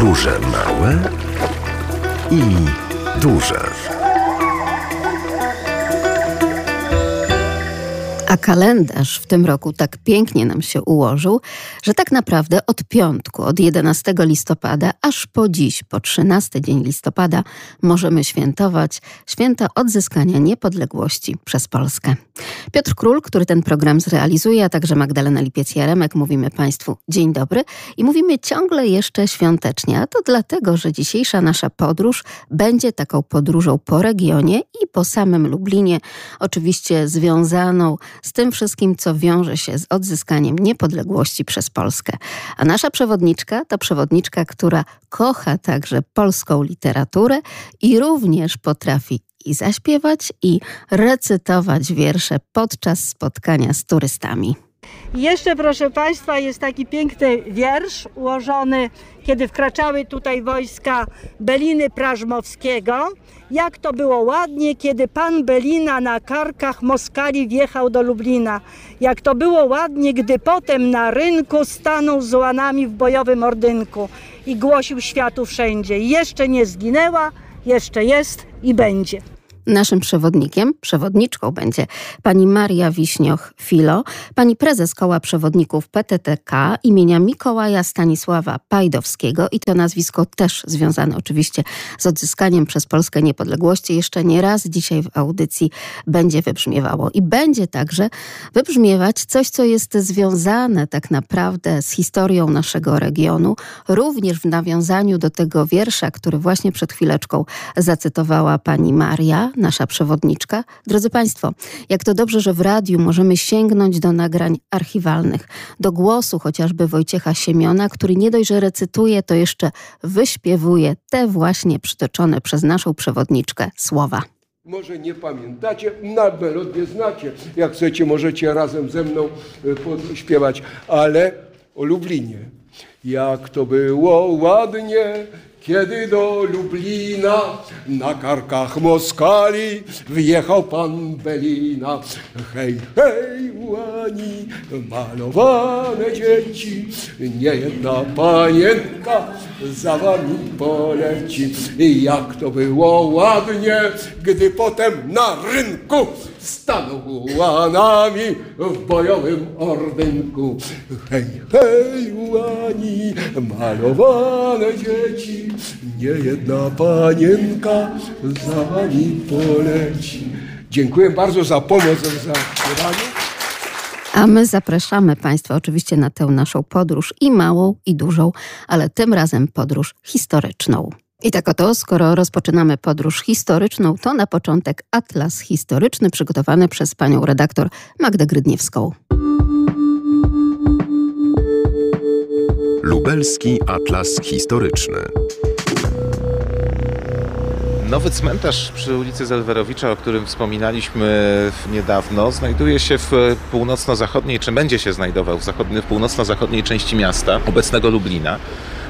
Podróże małe i duże. A kalendarz w tym roku tak pięknie nam się ułożył, że tak naprawdę od piątku, od 11 listopada, aż po dziś, po 13 dzień listopada, możemy świętować święto odzyskania niepodległości przez Polskę. Piotr Król, który ten program zrealizuje, a także Magdalena Lipiec-Jaremek, mówimy Państwu dzień dobry i mówimy ciągle jeszcze świątecznie, a to dlatego, że dzisiejsza nasza podróż będzie taką podróżą po regionie i po samym Lublinie, oczywiście związaną z tym wszystkim, co wiąże się z odzyskaniem niepodległości przez Polskę. A nasza przewodniczka to przewodniczka, która kocha także polską literaturę i również potrafi i zaśpiewać, i recytować wiersze podczas spotkania z turystami. Jeszcze, proszę Państwa, jest taki piękny wiersz ułożony, kiedy wkraczały tutaj wojska Beliny Prażmowskiego. Jak to było ładnie, kiedy pan Belina na karkach Moskali wjechał do Lublina. Jak to było ładnie, gdy potem na rynku stanął z łanami w bojowym ordynku i głosił światu wszędzie. Jeszcze nie zginęła, jeszcze jest i będzie. Naszym przewodnikiem, przewodniczką będzie pani Maria Wiśnioch-Filo, pani prezes Koła Przewodników PTTK imienia Mikołaja Stanisława Pajdowskiego i to nazwisko też związane oczywiście z odzyskaniem przez Polskę niepodległości. Jeszcze nie raz dzisiaj w audycji będzie wybrzmiewało. I będzie także wybrzmiewać coś, co jest związane tak naprawdę z historią naszego regionu, również w nawiązaniu do tego wiersza, który właśnie przed chwileczką zacytowała pani Maria, nasza przewodniczka. Drodzy Państwo, jak to dobrze, że w radiu możemy sięgnąć do nagrań archiwalnych, do głosu chociażby Wojciecha Siemiona, który nie dość, że recytuje, to jeszcze wyśpiewuje te właśnie przytoczone przez naszą przewodniczkę słowa. Może nie pamiętacie, na melodię znacie. Jak chcecie, możecie razem ze mną e, śpiewać, ale o Lublinie. Jak to było ładnie, kiedy do Lublina na karkach Moskali wjechał pan Belina. Hej, hej, łani, malowane dzieci, nie jedna panienka za wami poleci. I jak to było ładnie, gdy potem na rynku stanął łanami w bojowym ordynku. Hej, hej, łani, malowane dzieci, nie jedna panienka za wami poleci. Dziękuję bardzo za pomoc w zaśpiewaniu. A my zapraszamy Państwa oczywiście na tę naszą podróż i małą, i dużą, ale tym razem podróż historyczną. I tak oto, skoro rozpoczynamy podróż historyczną, to na początek atlas historyczny przygotowany przez panią redaktor Magdę Grydniewską. Lubelski Atlas Historyczny. Nowy cmentarz przy ulicy Zelwerowicza, o którym wspominaliśmy niedawno, znajduje się w północno-zachodniej, czy będzie się znajdował w, zachodniej, w północno-zachodniej części miasta, obecnego Lublina.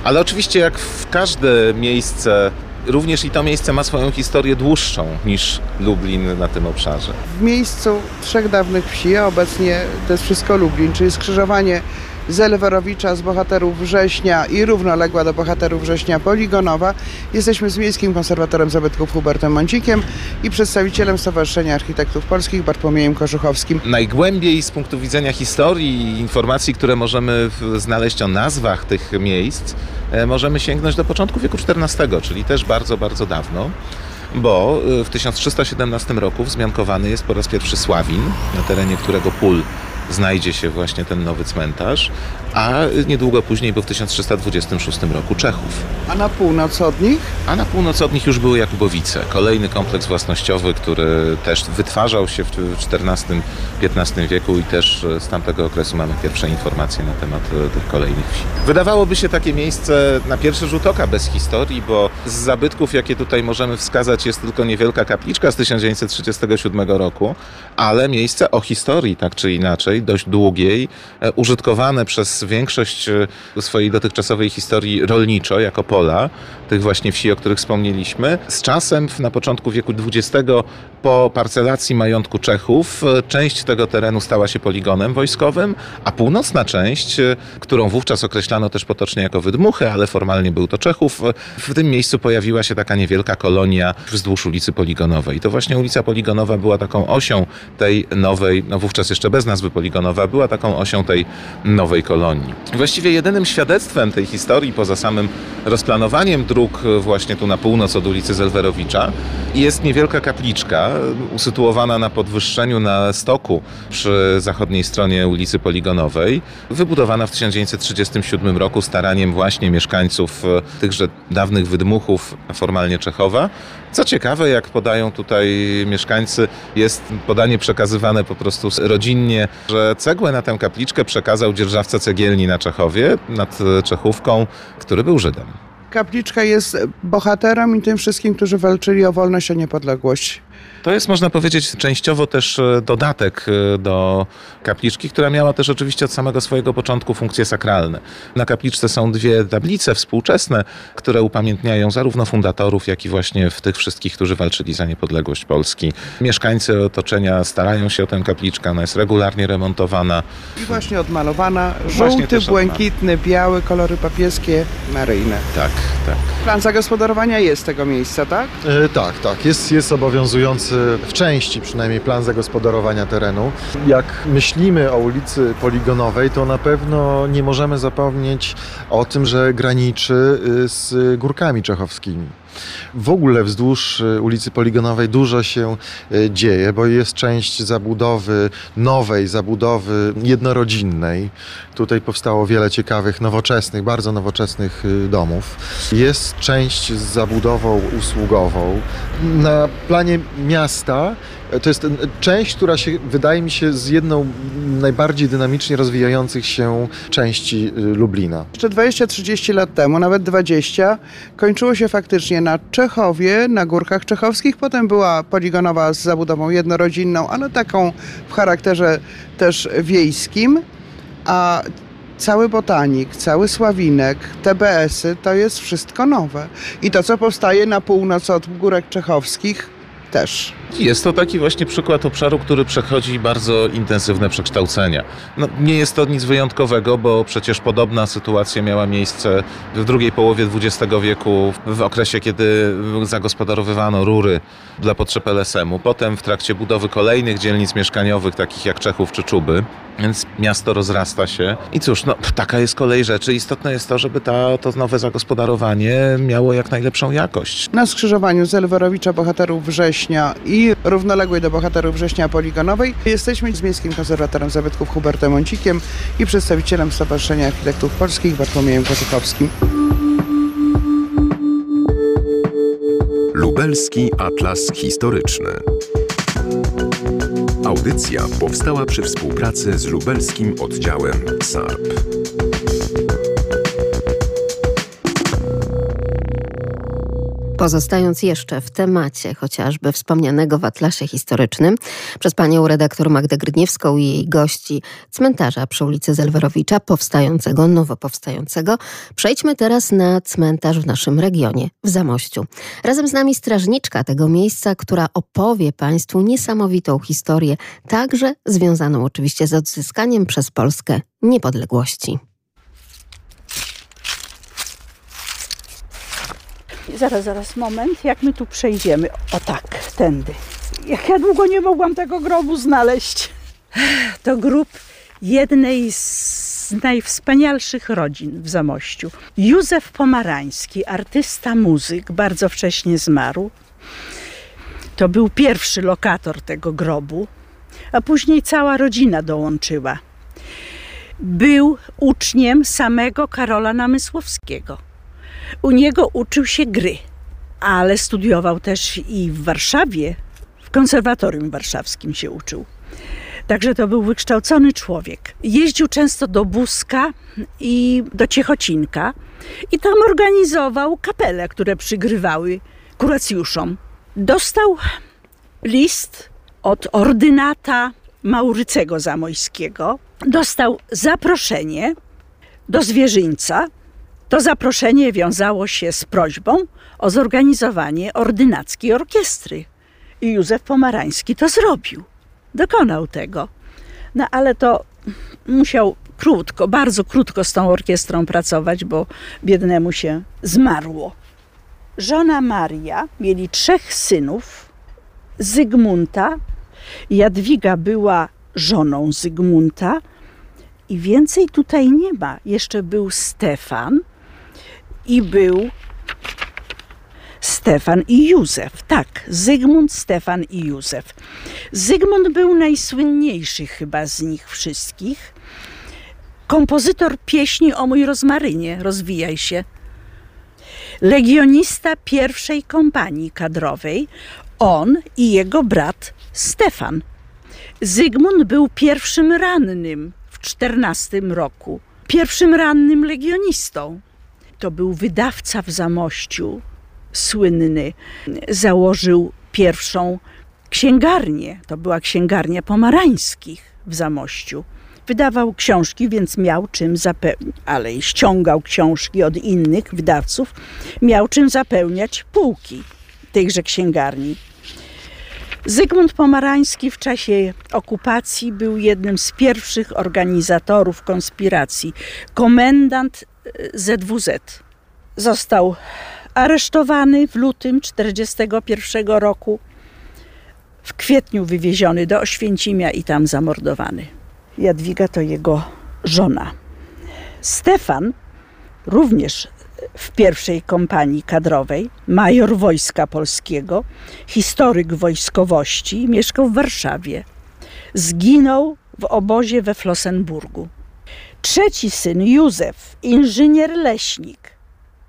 Ale oczywiście jak w każde miejsce również i to miejsce ma swoją historię dłuższą niż Lublin na tym obszarze. W miejscu trzech dawnych wsi, a obecnie to jest wszystko Lublin, czyli skrzyżowanie Zelwerowicza z bohaterów września i równoległa do bohaterów września Poligonowa. Jesteśmy z Miejskim Konserwatorem Zabytków Hubertem Mącikiem i przedstawicielem Stowarzyszenia Architektów Polskich Bartłomiejem Korzuchowskim. Najgłębiej z punktu widzenia historii i informacji, które możemy znaleźć o nazwach tych miejsc, e, możemy sięgnąć do początku wieku XIV, czyli też bardzo, bardzo dawno bo e, w 1317 roku wzmiankowany jest po raz pierwszy Sławin, na terenie którego pól znajdzie się właśnie ten nowy cmentarz, a niedługo później, bo w 1326 roku Czechów. A na północ od nich? A na północ od nich już były Jakubowice, kolejny kompleks własnościowy, który też wytwarzał się w XIV-XV wieku i też z tamtego okresu mamy pierwsze informacje na temat e, tych kolejnych wsi. Wydawałoby się takie miejsce na pierwszy rzut oka bez historii, bo z zabytków, jakie tutaj możemy wskazać, jest tylko niewielka kapliczka z 1937 roku, ale miejsce o historii, tak czy inaczej, Dość długiej, e, użytkowane przez większość e, swojej dotychczasowej historii rolniczo, jako pola, tych właśnie wsi, o których wspomnieliśmy. Z czasem, na początku wieku XX, po parcelacji majątku Czechów, e, część tego terenu stała się poligonem wojskowym, a północna część, którą wówczas określano też potocznie jako Wydmuchy, ale formalnie był to Czechów, w tym miejscu pojawiła się taka niewielka kolonia wzdłuż ulicy Poligonowej. To właśnie ulica Poligonowa była taką osią tej nowej, no wówczas jeszcze bez nazwy Poligonowa, była taką osią tej nowej kolonii. Właściwie jedynym świadectwem tej historii, poza samym rozplanowaniem dróg właśnie tu na północ od ulicy Zelwerowicza, jest niewielka kapliczka usytuowana na podwyższeniu na stoku przy zachodniej stronie ulicy Poligonowej, wybudowana w 1937 roku staraniem właśnie mieszkańców tychże dawnych wydmuchów, formalnie Czechowa. Co ciekawe, jak podają tutaj mieszkańcy, jest podanie przekazywane po prostu rodzinnie, że cegłę na tę kapliczkę przekazał dzierżawca cegielni na Czechowie, nad Czechówką, który był Żydem. Kapliczka jest bohaterem i tym wszystkim, którzy walczyli o wolność, o niepodległość. To jest, można powiedzieć, częściowo też e, dodatek e, do kapliczki, która miała też oczywiście od samego swojego początku funkcje sakralne. Na kapliczce są dwie tablice współczesne, które upamiętniają zarówno fundatorów, jak i właśnie w tych wszystkich, którzy walczyli za niepodległość Polski. Mieszkańcy otoczenia starają się o tę kapliczkę, ona jest regularnie remontowana. I właśnie odmalowana, żółty, błękitny, biały, kolory papieskie, maryjne. Tak, tak. Plan zagospodarowania jest tego miejsca, tak? E, tak, tak. Jest, jest obowiązujący w części przynajmniej plan zagospodarowania terenu. Jak myślimy o ulicy Poligonowej, to na pewno nie możemy zapomnieć o tym, że graniczy y, z górkami czechowskimi. W ogóle wzdłuż y, ulicy Poligonowej dużo się y, dzieje, bo jest część zabudowy nowej, zabudowy jednorodzinnej. Tutaj powstało wiele ciekawych, nowoczesnych, bardzo nowoczesnych domów. Jest część z zabudową usługową. Na planie miasta to jest część, która się, wydaje mi się, z jedną najbardziej dynamicznie rozwijających się części y, Lublina. Jeszcze 20-30 lat temu, nawet 20, kończyło się faktycznie na Czechowie, na Górkach Czechowskich. Potem była poligonowa z zabudową jednorodzinną, ale taką w charakterze też wiejskim. A cały botanik, cały Sławinek, TBS-y, to jest wszystko nowe. I to, co powstaje na północ od Górek Czechowskich, też. Jest to taki właśnie przykład obszaru, który przechodzi bardzo intensywne przekształcenia. No, nie jest to nic wyjątkowego, bo przecież podobna sytuacja miała miejsce w drugiej połowie XX wieku, w okresie, kiedy zagospodarowywano rury dla potrzeb LSM-u. Potem w trakcie budowy kolejnych dzielnic mieszkaniowych, takich jak Czechów czy Czuby, więc miasto rozrasta się. I cóż, no, taka jest kolej rzeczy. Istotne jest to, żeby ta, to nowe zagospodarowanie miało jak najlepszą jakość. Na skrzyżowaniu Zelwerowicza, Bohaterów Września i równoległej do Bohaterów Września Poligonowej jesteśmy z Miejskim Konserwatorem Zabytków Hubertem Mącikiem i przedstawicielem Stowarzyszenia Architektów Polskich Bartłomiejem Kozuchowskim. Lubelski Atlas Historyczny. Audycja powstała przy współpracy z lubelskim oddziałem SARP. Pozostając jeszcze w temacie chociażby wspomnianego w Atlasie Historycznym przez panią redaktor Magdę Grydniewską i jej gości cmentarza przy ulicy Zelwerowicza, powstającego, nowo powstającego, przejdźmy teraz na cmentarz w naszym regionie, w Zamościu. Razem z nami strażniczka tego miejsca, która opowie państwu niesamowitą historię, także związaną oczywiście z odzyskaniem przez Polskę niepodległości. Zaraz, zaraz, moment. Jak my tu przejdziemy? O tak, tędy. Jak ja długo nie mogłam tego grobu znaleźć. To grób jednej z najwspanialszych rodzin w Zamościu. Józef Pomarański, artysta, muzyk, bardzo wcześnie zmarł. To był pierwszy lokator tego grobu, a później cała rodzina dołączyła. Był uczniem samego Karola Namysłowskiego u niego uczył się gry, ale studiował też i w Warszawie, w konserwatorium warszawskim się uczył. Także to był wykształcony człowiek. Jeździł często do Buska i do Ciechocinka i tam organizował kapele, które przygrywały kuracjuszom. Dostał list od ordynata Maurycego Zamojskiego, dostał zaproszenie do zwierzyńca. To zaproszenie wiązało się z prośbą o zorganizowanie ordynackiej orkiestry. I Józef Pomarański to zrobił. Dokonał tego. No ale to musiał krótko, bardzo krótko z tą orkiestrą pracować, bo biednemu się zmarło. Żona Maria mieli trzech synów. Zygmunta, Jadwiga była żoną Zygmunta i więcej tutaj nie ma. Jeszcze był Stefan i był Stefan i Józef. Tak, Zygmunt, Stefan i Józef. Zygmunt był najsłynniejszy chyba z nich wszystkich. Kompozytor pieśni o mój rozmarynie, rozwijaj się. Legionista pierwszej kompanii kadrowej, on i jego brat Stefan. Zygmunt był pierwszym rannym w czternastym roku, pierwszym rannym legionistą. To był wydawca w Zamościu, słynny. Założył pierwszą księgarnię. To była księgarnia pomarańskich w Zamościu. Wydawał książki, więc miał czym zapełnić, ale i ściągał książki od innych wydawców, miał czym zapełniać półki tychże księgarni. Zygmunt Pomarański w czasie okupacji był jednym z pierwszych organizatorów konspiracji. Komendant ZWZ. Został aresztowany w lutym 1941 roku. W kwietniu wywieziony do Oświęcimia i tam zamordowany. Jadwiga to jego żona. Stefan, również w pierwszej kompanii kadrowej, major Wojska Polskiego, historyk wojskowości, mieszkał w Warszawie. Zginął w obozie we Flossenburgu. Trzeci syn, Józef, inżynier leśnik,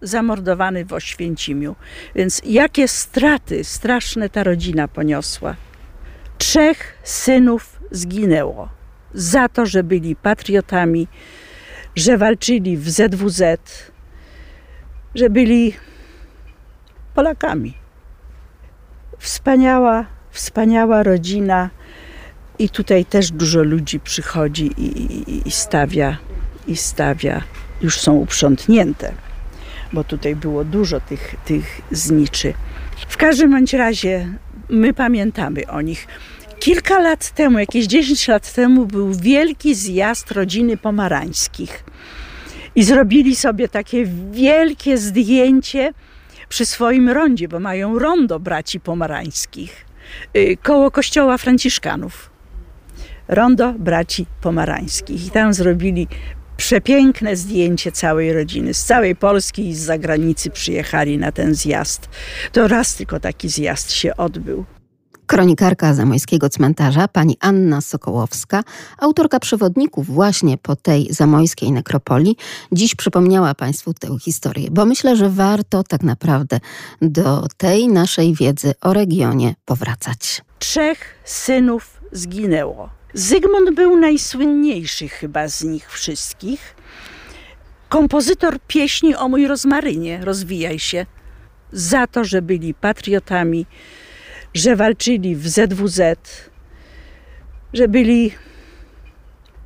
zamordowany w Oświęcimiu. Więc jakie straty straszne ta rodzina poniosła. Trzech synów zginęło za to, że byli patriotami, że walczyli w ZWZ, że byli Polakami. Wspaniała, wspaniała rodzina i tutaj też dużo ludzi przychodzi i, i, i stawia, i stawia, już są uprzątnięte, bo tutaj było dużo tych, tych zniczy. W każdym bądź razie my pamiętamy o nich. Kilka lat temu, jakieś 10 lat temu, był wielki zjazd rodziny pomarańskich. I zrobili sobie takie wielkie zdjęcie przy swoim rondzie, bo mają rondo braci pomarańskich, koło kościoła Franciszkanów. Rondo braci pomarańskich. I tam zrobili przepiękne zdjęcie całej rodziny. Z całej Polski i z zagranicy przyjechali na ten zjazd. To raz tylko taki zjazd się odbył. Kronikarka zamojskiego cmentarza, pani Anna Sokołowska, autorka przewodników właśnie po tej zamojskiej nekropolii, dziś przypomniała Państwu tę historię, bo myślę, że warto tak naprawdę do tej naszej wiedzy o regionie powracać. Trzech synów zginęło. Zygmunt był najsłynniejszy chyba z nich wszystkich. Kompozytor pieśni o mój rozmarynie, rozwijaj się, za to, że byli patriotami, że walczyli w ZWZ, że byli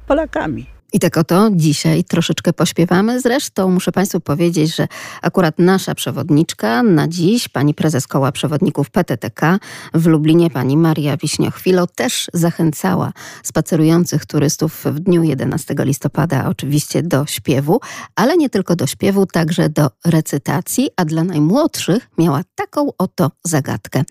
Polakami. I tak oto dzisiaj troszeczkę pośpiewamy. Zresztą muszę Państwu powiedzieć, że akurat nasza przewodniczka na dziś, pani prezes Koła Przewodników PTTK w Lublinie, pani Maria Wiśniochwilo, też zachęcała spacerujących turystów w dniu 11 listopada oczywiście do śpiewu, ale nie tylko do śpiewu, także do recytacji, a dla najmłodszych miała taką oto zagadkę.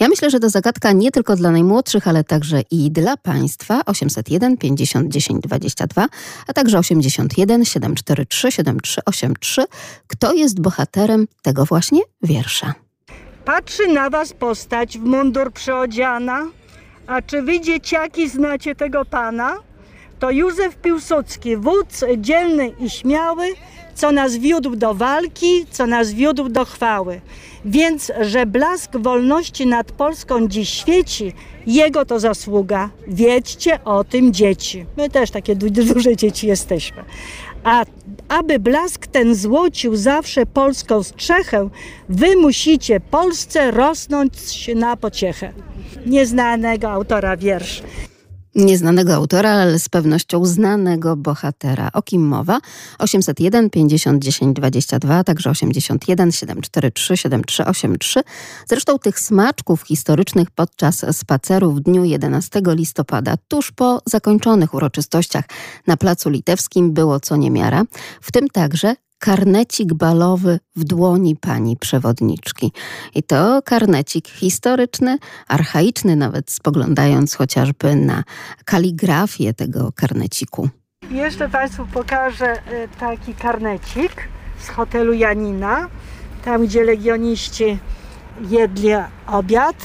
Ja myślę, że to zagadka nie tylko dla najmłodszych, ale także i dla Państwa. 801 50 10 22 a także 81 743 7383. Kto jest bohaterem tego właśnie wiersza? Patrzy na was postać w mundur przyodziana. A czy wy dzieciaki znacie tego pana? To Józef Piłsudski, wódz dzielny i śmiały, co nas wiódł do walki, co nas wiódł do chwały. Więc, że blask wolności nad Polską dziś świeci, jego to zasługa. Wiedźcie o tym dzieci. My też takie duże dzieci jesteśmy. A aby blask ten złocił zawsze polską strzechę, wy musicie Polsce rosnąć na pociechę. Nieznanego autora wiersz. Nieznanego autora, ale z pewnością znanego bohatera. O kim mowa? 801 50 10 22, także 81 743 7383. Zresztą tych smaczków historycznych podczas spaceru w dniu 11 listopada, tuż po zakończonych uroczystościach na Placu Litewskim było co niemiara, w tym także karnecik balowy w dłoni pani przewodniczki. I to karnecik historyczny, archaiczny, nawet spoglądając chociażby na kaligrafię tego karneciku. Jeszcze Państwu pokażę y, taki karnecik z hotelu Janina, tam gdzie legioniści jedli obiad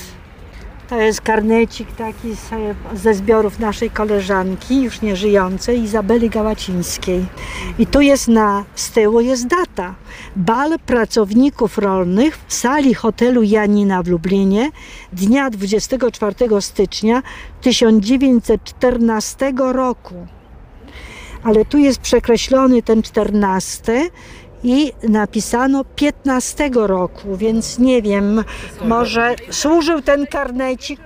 to jest karnecik taki ze zbiorów naszej koleżanki, już nieżyjącej, Izabeli Gałacińskiej. I tu jest na, z tyłu jest data. Bal pracowników rolnych w sali hotelu Janina w Lublinie dnia 24 stycznia 1914 roku. Ale tu jest przekreślony ten 14 i napisano 15 roku, więc nie wiem, może służył ten karnecik,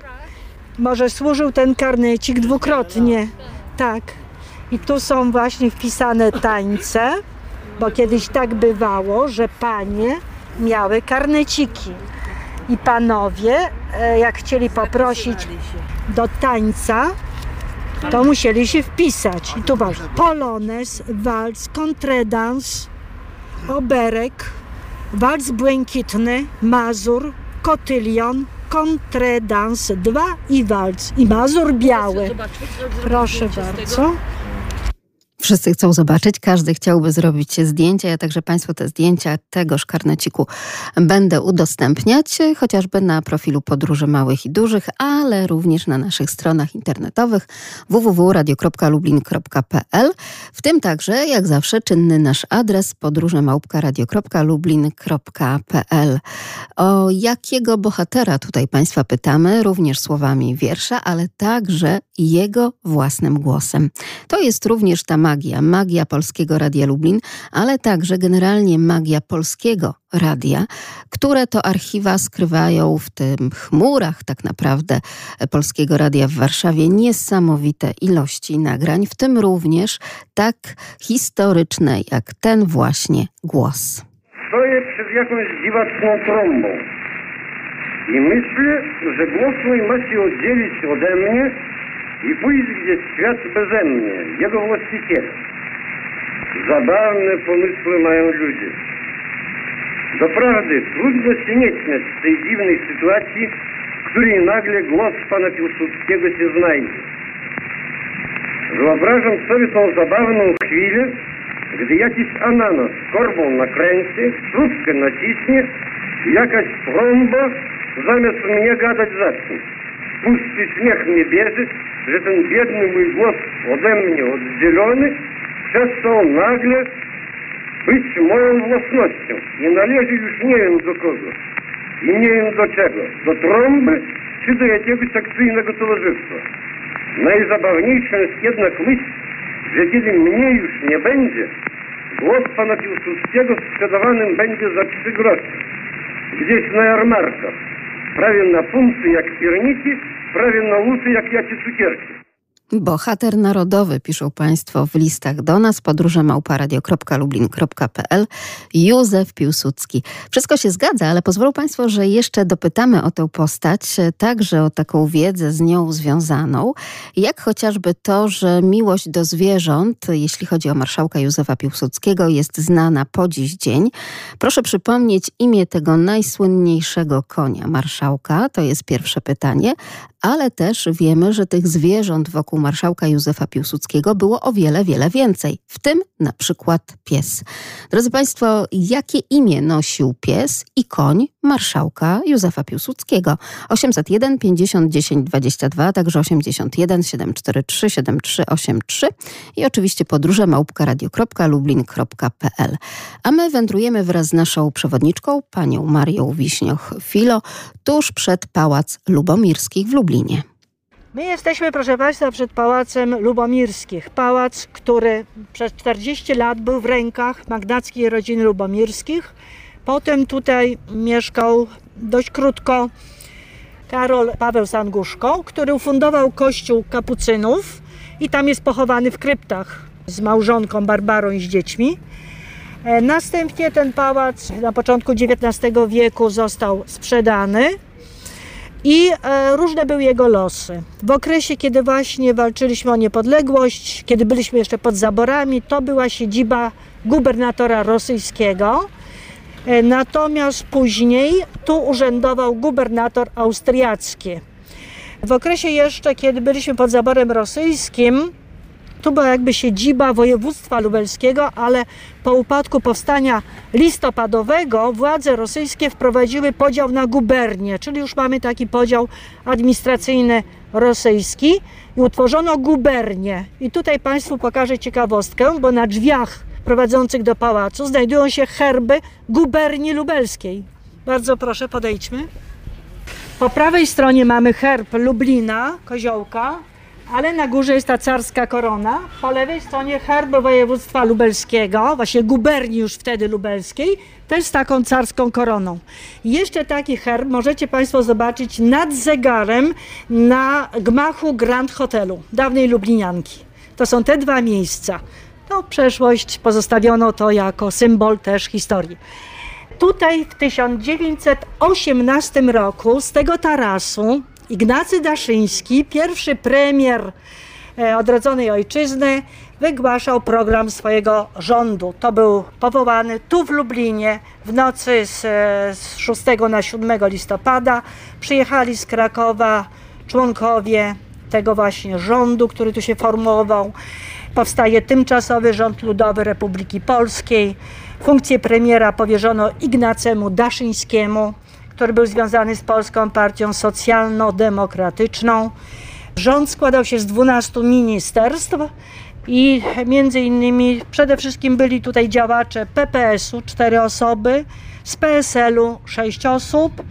może służył ten karnecik dwukrotnie. Tak. I tu są właśnie wpisane tańce, bo kiedyś tak bywało, że panie miały karneciki. I panowie, e, jak chcieli poprosić do tańca, to musieli się wpisać. I tu masz polones, walc, kontredans, oberek, walc błękitny, mazur, kotylion, kontredans 2 i walc i mazur biały. Proszę bardzo. Wszyscy chcą zobaczyć, każdy chciałby zrobić zdjęcia. Ja także Państwu te zdjęcia tegoż karneciku będę udostępniać, chociażby na profilu Podróży Małych i Dużych, ale również na naszych stronach internetowych www.radio.lublin.pl. W tym także, jak zawsze, czynny nasz adres podróżemałpka.radio.lublin.pl. O jakiego bohatera tutaj Państwa pytamy, również słowami wiersza, ale także jego własnym głosem. To jest również ta magia, magia Polskiego Radia Lublin, ale także generalnie magia Polskiego Radia, które to archiwa skrywają w tym chmurach tak naprawdę Polskiego Radia w Warszawie niesamowite ilości nagrań, w tym również tak historyczne jak ten właśnie głos. Stoję przed jakąś dziwaczną trąbą i myślę, że głos mój ma się oddzielić ode mnie i pójść gdzieś świat beze mnie, jego właściciela. Zabawne pomysły mają ludzie. Doprawdy trudno się nie śmiać z tej dziwnej sytuacji, w której nagle głos pana Piłsudskiego się znajdzie. Wyobrażam sobie tą zabawną chwilę, gdy jakiś ananas korbą nakręci, trubkę naciśnie i jakaś trąba zamiast mnie gadać zacznie. Pusty śmiech mnie bierze, że ten biedny mój głos ode mnie oddzielony przestał nagle być moją własnością. Nie należy już nie wiem do kogo. I nie wiem do czego. Do trąby czy do jakiegoś akcyjnego towarzystwa. Najzabawniejsza jest jednak myśl, że kiedy mnie już nie będzie, głos pana Piłsudskiego sprzedawanym będzie za trzy grosze. Gdzieś na jarmarkach. Правильно функція як сірники, правильно лучше, як яці цукерки. Bohater narodowy, piszą Państwo w listach do nas, podróże małparadio.lublin.pl, Józef Piłsudski. Wszystko się zgadza, ale pozwolą Państwo, że jeszcze dopytamy o tę postać, także o taką wiedzę z nią związaną, jak chociażby to, że miłość do zwierząt, jeśli chodzi o marszałka Józefa Piłsudskiego, jest znana po dziś dzień. Proszę przypomnieć imię tego najsłynniejszego konia marszałka, to jest pierwsze pytanie, ale też wiemy, że tych zwierząt wokół marszałka Józefa Piłsudskiego było o wiele, wiele więcej, w tym na przykład pies. Drodzy Państwo, jakie imię nosił pies i koń marszałka Józefa Piłsudskiego? 801 50 10 22, także 81 743 7383 i oczywiście podróże małpka radio.lublin.pl. A my wędrujemy wraz z naszą przewodniczką, panią Marią Wiśnioch-Filo, tuż przed Pałac Lubomirskich w Lublinie. My jesteśmy, proszę Państwa, przed Pałacem Lubomirskich. Pałac, który przez 40 lat był w rękach magnackiej rodziny Lubomirskich. Potem tutaj mieszkał dość krótko Karol Paweł Sanguszko, który ufundował kościół kapucynów i tam jest pochowany w kryptach z małżonką Barbarą i z dziećmi. E, Następnie ten pałac na początku XIX wieku został sprzedany i e, różne były jego losy. W okresie, kiedy właśnie walczyliśmy o niepodległość, kiedy byliśmy jeszcze pod zaborami, to była siedziba gubernatora rosyjskiego. E, Natomiast później tu urzędował gubernator austriacki. W okresie jeszcze, kiedy byliśmy pod zaborem rosyjskim, tu była jakby siedziba województwa lubelskiego, ale po upadku powstania listopadowego władze rosyjskie wprowadziły podział na gubernie, czyli już mamy taki podział administracyjny rosyjski i utworzono gubernię. I tutaj Państwu pokażę ciekawostkę, bo na drzwiach prowadzących do pałacu znajdują się herby guberni lubelskiej. Bardzo proszę, podejdźmy. Po prawej stronie mamy herb Lublina, koziołka, ale na górze jest ta carska korona. Po lewej stronie herb województwa lubelskiego, właśnie guberni już wtedy lubelskiej, też z taką carską koroną. Jeszcze taki herb możecie Państwo zobaczyć nad zegarem na gmachu Grand Hotelu, dawnej Lublinianki. To są te dwa miejsca. No, przeszłość pozostawiono to jako symbol też historii. Tutaj w 1918 roku z tego tarasu Ignacy Daszyński, pierwszy premier e, odrodzonej ojczyzny, wygłaszał program swojego rządu. To był powołany tu w Lublinie w nocy z, e, z 6 na 7 listopada. Przyjechali z Krakowa członkowie tego właśnie rządu, który tu się formował. Powstaje tymczasowy rząd ludowy Republiki Polskiej. Funkcję premiera powierzono Ignacemu Daszyńskiemu, który był związany z Polską Partią Socjalno-Demokratyczną. Rząd składał się z 12 ministerstw i między innymi przede wszystkim byli tutaj działacze PPS-u, cztery osoby, z PSL-u sześć osób,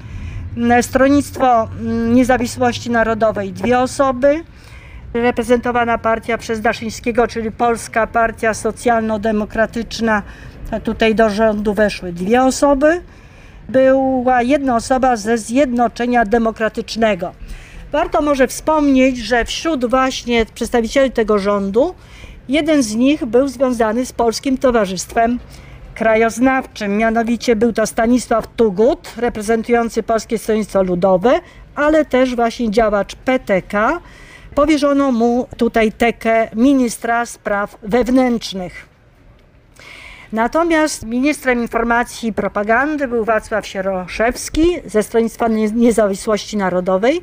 Stronnictwo Niezawisłości Narodowej dwie osoby, reprezentowana partia przez Daszyńskiego, czyli Polska Partia Socjalno-Demokratyczna, tutaj do rządu weszły dwie osoby była jedna osoba ze Zjednoczenia Demokratycznego. Warto może wspomnieć, że wśród właśnie przedstawicieli tego rządu, jeden z nich był związany z Polskim Towarzystwem Krajoznawczym. Mianowicie był to Stanisław Tugut, reprezentujący Polskie Stronnictwo Ludowe, ale też właśnie działacz PTK. Powierzono mu tutaj tekę ministra spraw wewnętrznych. Natomiast ministrem informacji i propagandy był Wacław Sieroszewski ze Stronnictwa Niezawisłości Narodowej,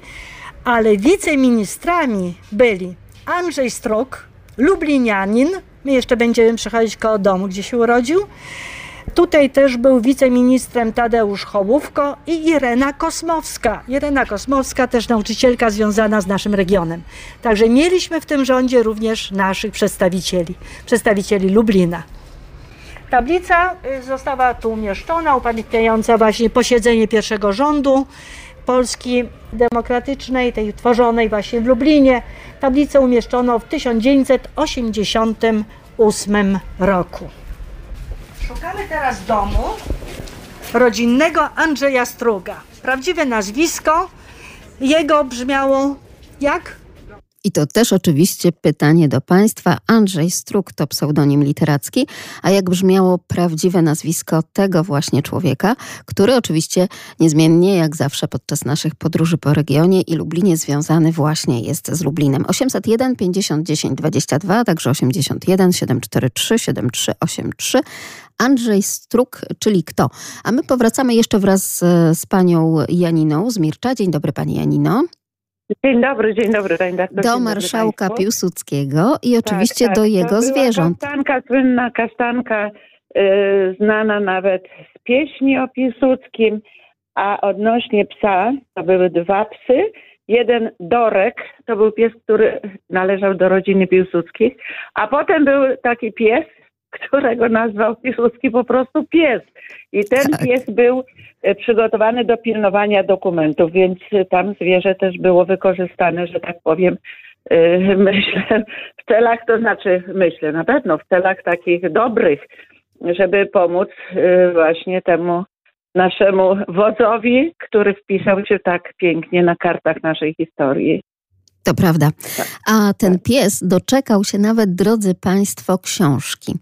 ale wiceministrami byli Andrzej Struk, lublinianin, my jeszcze będziemy przechodzić koło domu, gdzie się urodził, Tutaj też był wiceministrem Tadeusz Hołówko i Irena Kosmowska. Irena Kosmowska też nauczycielka związana z naszym regionem. Także mieliśmy w tym rządzie również naszych przedstawicieli, przedstawicieli Lublina. Tablica y, została tu umieszczona, upamiętniająca właśnie posiedzenie pierwszego rządu Polski Demokratycznej, tej tworzonej właśnie w Lublinie. Tablicę umieszczono w 1988 roku. Szukamy teraz domu rodzinnego Andrzeja Struga. Prawdziwe nazwisko jego brzmiało jak? I to też oczywiście pytanie do Państwa. Andrzej Struk to pseudonim literacki, a jak brzmiało prawdziwe nazwisko tego właśnie człowieka, który oczywiście niezmiennie, jak zawsze podczas naszych podróży po regionie i Lublinie związany właśnie jest z Lublinem. 801 50 10 22, także 81 743 7383. Andrzej Struk, czyli kto? A my powracamy jeszcze wraz z, z panią Janiną z Mircza. Dzień dobry pani Janino. Dzień dobry, dzień dobry. Do Dzień dobry marszałka państwu. Piłsudskiego i oczywiście Tak, do tak, jego to była zwierząt. Kasztanka, słynna kasztanka, y, znana nawet z pieśni o Piłsudskim, a odnośnie psa, to były dwa psy. Jeden Dorek, to był pies, który należał do rodziny Piłsudskich, a potem był taki pies, którego nazwał Piłsudski po prostu pies. I ten Tak. pies był e, przygotowany do pilnowania dokumentów, więc tam zwierzę też było wykorzystane, że tak powiem, e, myślę, w celach, to znaczy myślę, na pewno w celach takich dobrych, żeby pomóc e, właśnie temu naszemu wodzowi, który wpisał się tak pięknie na kartach naszej historii. To prawda. A ten pies doczekał się nawet, drodzy Państwo, książki.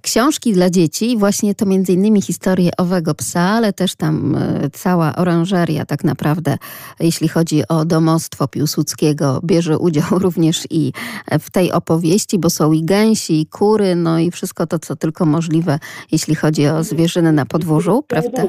Książki dla dzieci, właśnie to między innymi historie owego psa, ale też tam e, cała oranżeria tak naprawdę, jeśli chodzi o domostwo Piłsudskiego, bierze udział również i w tej opowieści, bo są i gęsi, i kury, no i wszystko to, co tylko możliwe, jeśli chodzi o zwierzynę na podwórzu, prawda?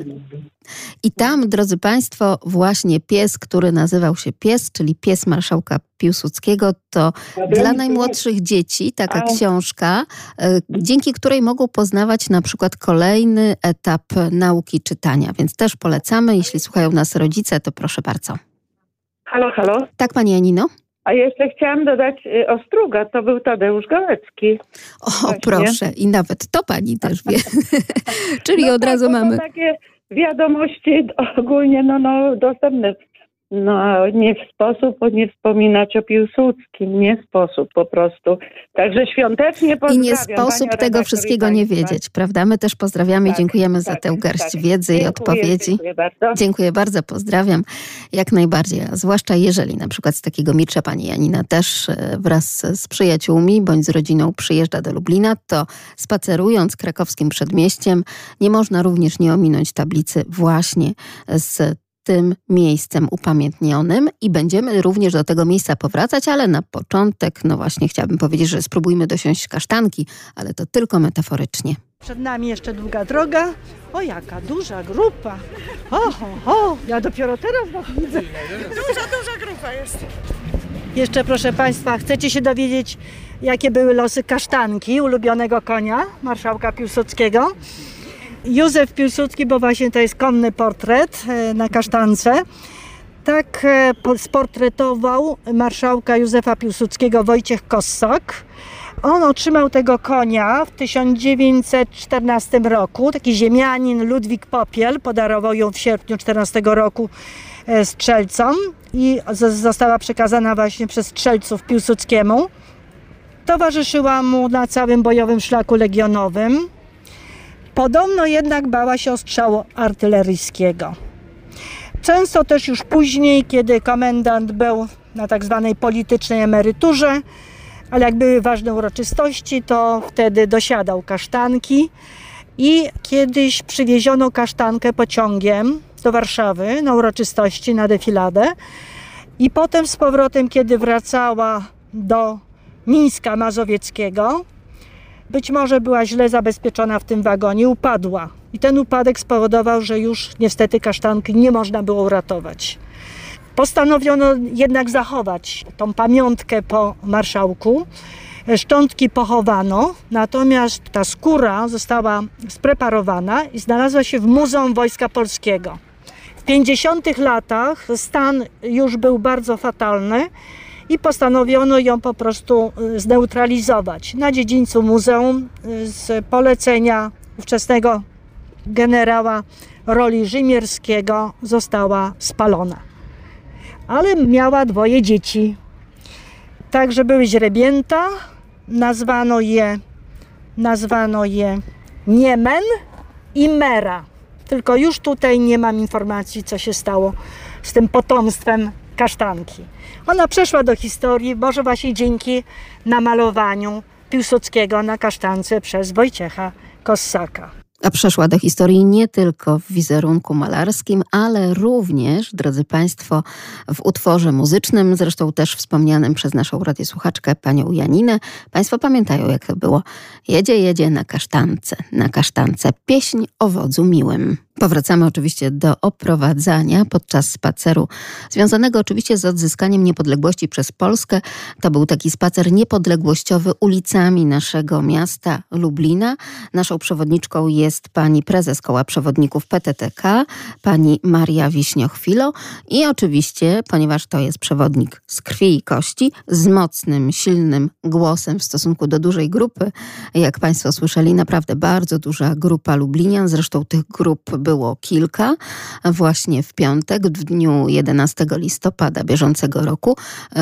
I tam, drodzy Państwo, właśnie pies, który nazywał się Pies, czyli pies marszałka Piłsudskiego, to dla najmłodszych dzieci taka książka, e, dzięki której mogą poznawać na przykład kolejny etap nauki czytania. Więc też polecamy, jeśli słuchają nas rodzice, to proszę bardzo. Halo, halo. Tak, Pani Janino? A jeszcze chciałam dodać y, Ostruga, to był Tadeusz Gałecki. O, Właśnie. proszę, i nawet to pani też wie. Czyli no od tak, razu mamy. Takie wiadomości ogólnie no, no, dostępne no, nie w sposób nie wspominać o Piłsudskim, nie sposób po prostu. Także świątecznie pozdrawiam. I nie sposób tego wszystkiego nie wiedzieć, prawda? My też pozdrawiamy tak, i dziękujemy tak, za tę garść tak. wiedzy dziękuję, i odpowiedzi. Dziękuję bardzo. Dziękuję bardzo, pozdrawiam. Jak najbardziej, a zwłaszcza jeżeli na przykład z takiego Mircza pani Janina też e, wraz z przyjaciółmi bądź z rodziną przyjeżdża do Lublina, to spacerując krakowskim przedmieściem nie można również nie ominąć tablicy właśnie z tym miejscem upamiętnionym i będziemy również do tego miejsca powracać, ale na początek, no właśnie chciałabym powiedzieć, że spróbujmy dosiąść kasztanki, ale to tylko metaforycznie. Przed nami jeszcze długa droga. O, jaka duża grupa. O, o, ja dopiero teraz was widzę. Duża, duża grupa jest. Jeszcze proszę Państwa, chcecie się dowiedzieć, jakie były losy kasztanki, ulubionego konia marszałka Piłsudskiego? Józef Piłsudski, bo właśnie to jest konny portret e, na kasztance. Tak e, sportretował marszałka Józefa Piłsudskiego Wojciech Kossak. On otrzymał tego konia w 1914 roku. Taki ziemianin Ludwik Popiel podarował ją w sierpniu 14 roku e, strzelcom i została przekazana właśnie przez strzelców Piłsudskiemu. Towarzyszyła mu na całym bojowym szlaku legionowym. Podobno jednak bała się ostrzału artyleryjskiego. Często też już później, kiedy komendant był na tak zwanej politycznej emeryturze, ale jak były ważne uroczystości, to wtedy dosiadał kasztanki i kiedyś przywieziono kasztankę pociągiem do Warszawy na uroczystości, na defiladę i potem z powrotem, kiedy wracała do Mińska Mazowieckiego, być może była źle zabezpieczona w tym wagonie, upadła. I ten upadek spowodował, że już niestety kasztanki nie można było uratować. Postanowiono jednak zachować tą pamiątkę po marszałku. Szczątki pochowano, natomiast ta skóra została spreparowana i znalazła się w Muzeum Wojska Polskiego. W 50 latach stan już był bardzo fatalny i postanowiono ją po prostu y, zneutralizować. Na dziedzińcu muzeum y, z polecenia ówczesnego generała roli Rzymierskiego została spalona. Ale miała dwoje dzieci. Także były źrebięta, nazwano je, nazwano je Niemen i Mera. Tylko już tutaj nie mam informacji, co się stało z tym potomstwem kasztanki. Ona przeszła do historii, może właśnie dzięki namalowaniu Piłsudskiego na kasztance przez Wojciecha Kossaka. A przeszła do historii nie tylko w wizerunku malarskim, ale również, drodzy Państwo, w utworze muzycznym, zresztą też wspomnianym przez naszą radiosłuchaczkę, panią Janinę. Państwo pamiętają, jak to było. Jedzie, jedzie na kasztance, na kasztance, pieśń o wodzu miłym. Powracamy oczywiście do oprowadzania podczas spaceru, związanego oczywiście z odzyskaniem niepodległości przez Polskę. To był taki spacer niepodległościowy ulicami naszego miasta Lublina. Naszą przewodniczką jest pani prezes Koła Przewodników PTTK, pani Maria Wiśniochwilo i oczywiście, ponieważ to jest przewodnik z krwi i kości, z mocnym, silnym głosem w stosunku do dużej grupy, jak państwo słyszeli, naprawdę bardzo duża grupa Lublinian, zresztą tych grup było kilka. Właśnie w piątek, w dniu 11 listopada bieżącego roku,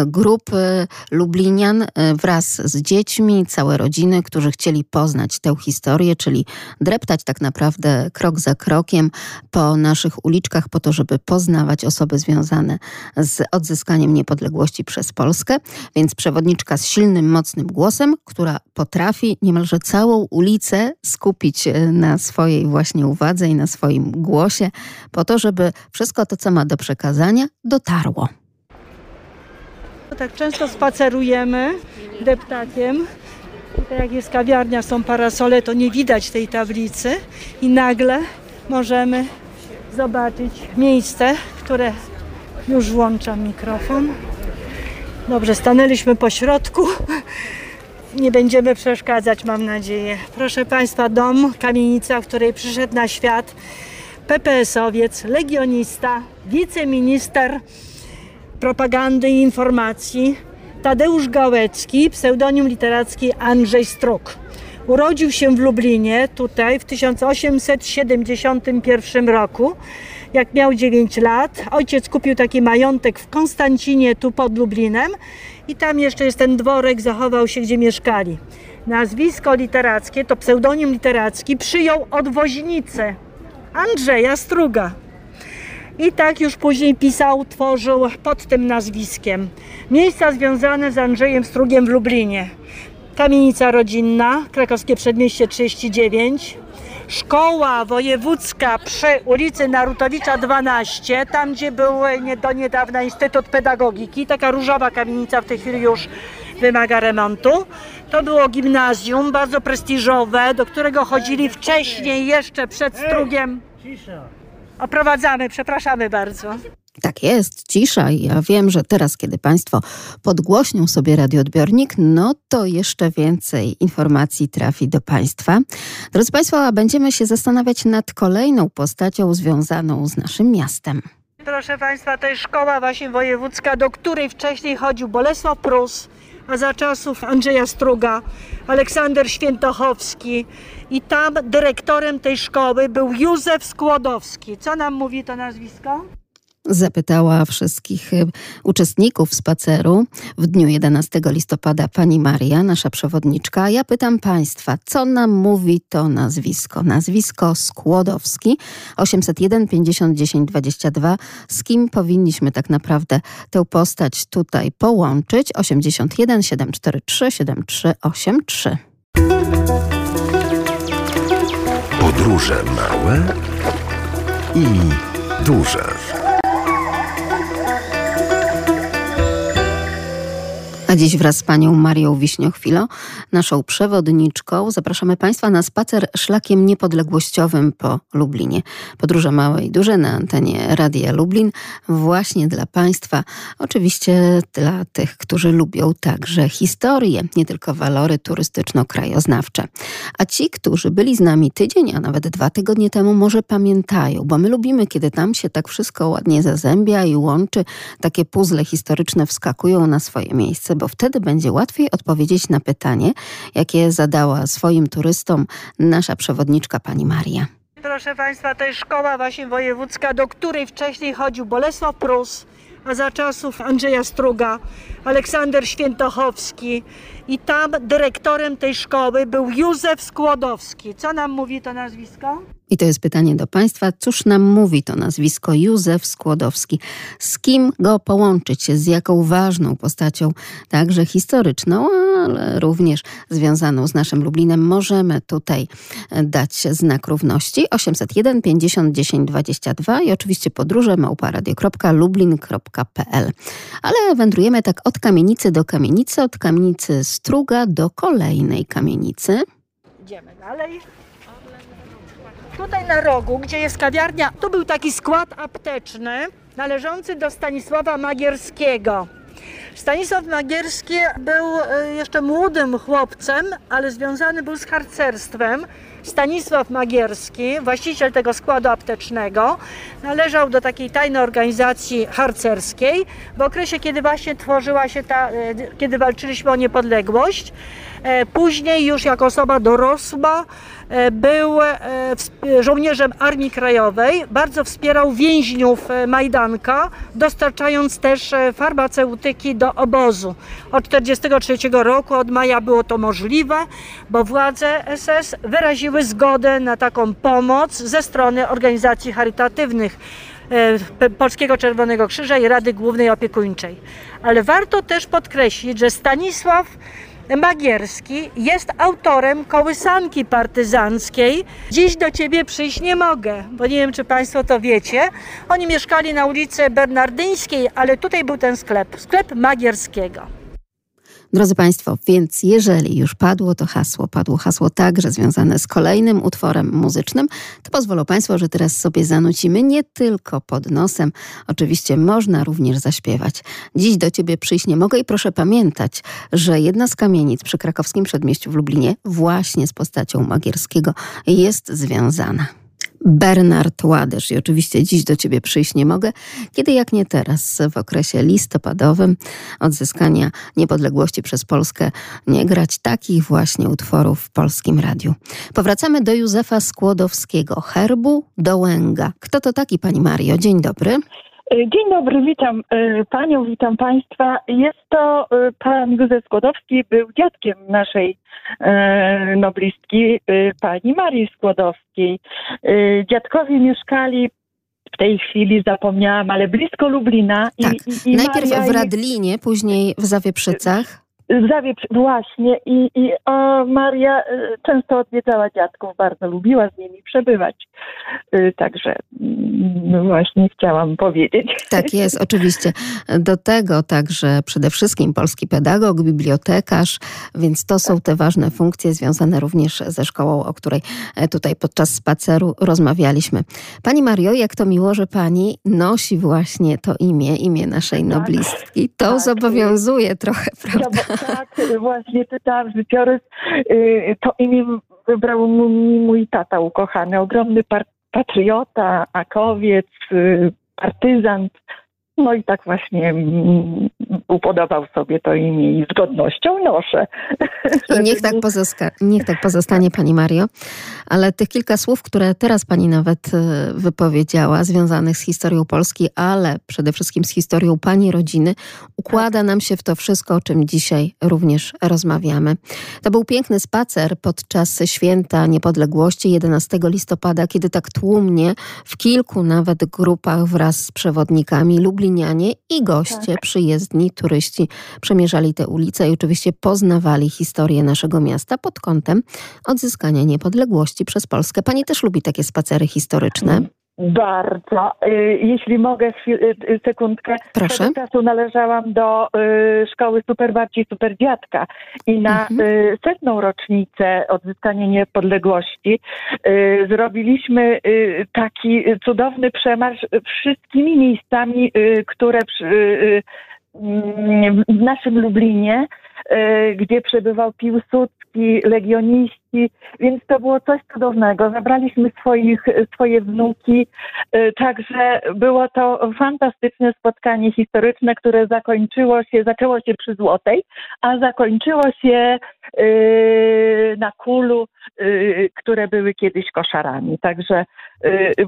grupy Lublinian wraz z dziećmi, całe rodziny, którzy chcieli poznać tę historię, czyli dreptać tak naprawdę krok za krokiem po naszych uliczkach, po to, żeby poznawać osoby związane z odzyskaniem niepodległości przez Polskę. Więc przewodniczka z silnym, mocnym głosem, która potrafi niemalże całą ulicę skupić e, na swojej właśnie uwadze i na swoim głosie, po to, żeby wszystko to, co ma do przekazania, dotarło. Tak często spacerujemy deptakiem. Tutaj jak jest kawiarnia, są parasole, to nie widać tej tablicy i nagle możemy zobaczyć miejsce, które już włączam mikrofon. Dobrze, stanęliśmy po środku. Nie będziemy przeszkadzać, mam nadzieję. Proszę Państwa, dom, kamienica, w której przyszedł na świat PPS-owiec, legionista, wiceminister propagandy i informacji Tadeusz Gałecki, pseudonim literacki Andrzej Struk. Urodził się w Lublinie, tutaj w 1871 roku. Jak miał 9 lat, ojciec kupił taki majątek w Konstancinie, tu pod Lublinem, i tam jeszcze jest ten dworek, zachował się, gdzie mieszkali. Nazwisko literackie, to pseudonim literacki, przyjął od woźnicy Andrzeja Struga. I tak już później pisał, tworzył pod tym nazwiskiem. Miejsca związane z Andrzejem Strugiem w Lublinie. Kamienica rodzinna, krakowskie przedmieście 39. Szkoła wojewódzka przy ulicy Narutowicza 12, tam gdzie był nie, do niedawna Instytut Pedagogiki, taka różowa kamienica w tej chwili już wymaga remontu. To było gimnazjum, bardzo prestiżowe, do którego chodzili wcześniej, jeszcze przed Strugiem. Oprowadzamy, przepraszamy bardzo. Tak jest, cisza. Ja wiem, że teraz, kiedy Państwo podgłośnią sobie radioodbiornik, no to jeszcze więcej informacji trafi do Państwa. Drodzy Państwo, a będziemy się zastanawiać nad kolejną postacią związaną z naszym miastem. Proszę Państwa, to jest szkoła właśnie wojewódzka, do której wcześniej chodził Bolesław Prus, a za czasów Andrzeja Struga, Aleksander Świętochowski i tam dyrektorem tej szkoły był Józef Skłodowski. Co nam mówi to nazwisko? Zapytała wszystkich y, uczestników spaceru w dniu 11 listopada pani Maria, nasza przewodniczka. Ja pytam państwa, co nam mówi to nazwisko? Nazwisko Skłodowski 801 50 10 22. Z kim powinniśmy tak naprawdę tę postać tutaj połączyć? 81 743 7383. Podróże małe i duże. A dziś wraz z panią Marią Wiśniochwilo, naszą przewodniczką, zapraszamy państwa na spacer szlakiem niepodległościowym po Lublinie. Podróże małe i duże na antenie Radia Lublin właśnie dla państwa, oczywiście dla tych, którzy lubią także historię, nie tylko walory turystyczno-krajoznawcze. A ci, którzy byli z nami tydzień, a nawet dwa tygodnie temu, może pamiętają, bo my lubimy, kiedy tam się tak wszystko ładnie zazębia i łączy, takie puzzle historyczne wskakują na swoje miejsce bo wtedy będzie łatwiej odpowiedzieć na pytanie, jakie zadała swoim turystom nasza przewodniczka pani Maria. Proszę Państwa, to jest szkoła właśnie wojewódzka, do której wcześniej chodził Bolesław Prus, a za czasów Andrzeja Struga, Aleksander Świętochowski i tam dyrektorem tej szkoły był Józef Skłodowski. Co nam mówi to nazwisko? I to jest pytanie do Państwa. Cóż nam mówi to nazwisko Józef Skłodowski? Z kim go połączyć? Z jaką ważną postacią, także historyczną, ale również związaną z naszym Lublinem, możemy tutaj dać znak równości? 801 50 10 22 i oczywiście podróże małparadio.lublin.pl. Ale wędrujemy tak od kamienicy do kamienicy, od kamienicy Struga do kolejnej kamienicy. Idziemy dalej. Tutaj na rogu, gdzie jest kawiarnia, tu był taki skład apteczny należący do Stanisława Magierskiego. Stanisław Magierski był e, jeszcze młodym chłopcem, ale związany był z harcerstwem. Stanisław Magierski, właściciel tego składu aptecznego, należał do takiej tajnej organizacji harcerskiej w okresie, kiedy właśnie tworzyła się ta, e, kiedy walczyliśmy o niepodległość. E, później już jako osoba dorosła e, był żołnierzem Armii Krajowej, bardzo wspierał więźniów Majdanka, dostarczając też farmaceutyki do obozu. Od 1943 roku, od maja było to możliwe, bo władze SS wyraziły zgodę na taką pomoc ze strony organizacji charytatywnych. e, Polskiego Czerwonego Krzyża i Rady Głównej Opiekuńczej. Ale warto też podkreślić, że Stanisław Magierski jest autorem kołysanki partyzanckiej. Dziś do ciebie przyjść nie mogę, bo nie wiem, czy Państwo to wiecie. Oni mieszkali na ulicy Bernardyńskiej, ale tutaj był ten sklep, sklep Magierskiego. Drodzy Państwo, więc jeżeli już padło to hasło, padło hasło także związane z kolejnym utworem muzycznym, to pozwolą Państwo, że teraz sobie zanucimy nie tylko pod nosem. Oczywiście można również zaśpiewać. Dziś do Ciebie przyjść nie mogę i proszę pamiętać, że jedna z kamienic przy krakowskim przedmieściu w Lublinie właśnie z postacią Magierskiego jest związana. Bernard Ładysz i oczywiście dziś do Ciebie przyjść nie mogę, kiedy jak nie teraz, w okresie listopadowym odzyskania niepodległości przez Polskę, nie grać takich właśnie utworów w Polskim Radiu. Powracamy do Józefa Skłodowskiego, herbu do Łęga. Kto to taki, Pani Mario? Dzień dobry. Dzień dobry, witam e, Panią, witam Państwa. Jest to e, Pan Józef Skłodowski, był dziadkiem naszej e, noblistki, e, Pani Marii Skłodowskiej. E, Dziadkowie mieszkali w tej chwili, zapomniałam, ale blisko Lublina. Tak, I, i, i najpierw Maria w Radlinie, później w Zawieprzycach. Zawie, właśnie i, i o, Maria e, często odwiedzała dziadków, bardzo lubiła z nimi przebywać. E, Także mm, właśnie chciałam powiedzieć. Tak jest, oczywiście. Do tego także przede wszystkim polski pedagog, bibliotekarz, więc to są te ważne funkcje związane również ze szkołą, o której e, tutaj podczas spaceru rozmawialiśmy. Pani Mario, jak to miło, że pani nosi właśnie to imię, imię naszej noblistki. To tak. zobowiązuje trochę, prawda? Tak, właśnie czytałam życiorys. To imię wybrał mi mój tata ukochany, ogromny patriota, akowiec, y, partyzant. No i tak właśnie mm, upodobał sobie to imię i z godnością noszę. I niech tak, niech tak pozostanie Pani Mario. Ale tych kilka słów, które teraz Pani nawet e, wypowiedziała, związanych z historią Polski, ale przede wszystkim z historią Pani rodziny, układa nam się w to wszystko, o czym dzisiaj również rozmawiamy. To był piękny spacer podczas święta niepodległości 11 listopada, kiedy tak tłumnie w kilku nawet grupach wraz z przewodnikami lublinianie i goście przyjezdni, turyści przemierzali te ulice i oczywiście poznawali historię naszego miasta pod kątem odzyskania niepodległości przez Polskę. Pani też lubi takie spacery historyczne? Bardzo. Y, Jeśli mogę chwil, y, y, sekundkę. Proszę. Czasu należałam do szkoły Super Babci Super Dziadka i na Mhm. setną rocznicę odzyskania niepodległości zrobiliśmy taki cudowny przemarsz wszystkimi miejscami, które w naszym Lublinie, gdzie przebywał Piłsudski, legioniści, więc to było coś cudownego. Zabraliśmy swoich, swoje wnuki, y, także było to fantastyczne spotkanie historyczne, które zakończyło się, zaczęło się przy Złotej, a zakończyło się y, na Kulu, y, które były kiedyś koszarami. Także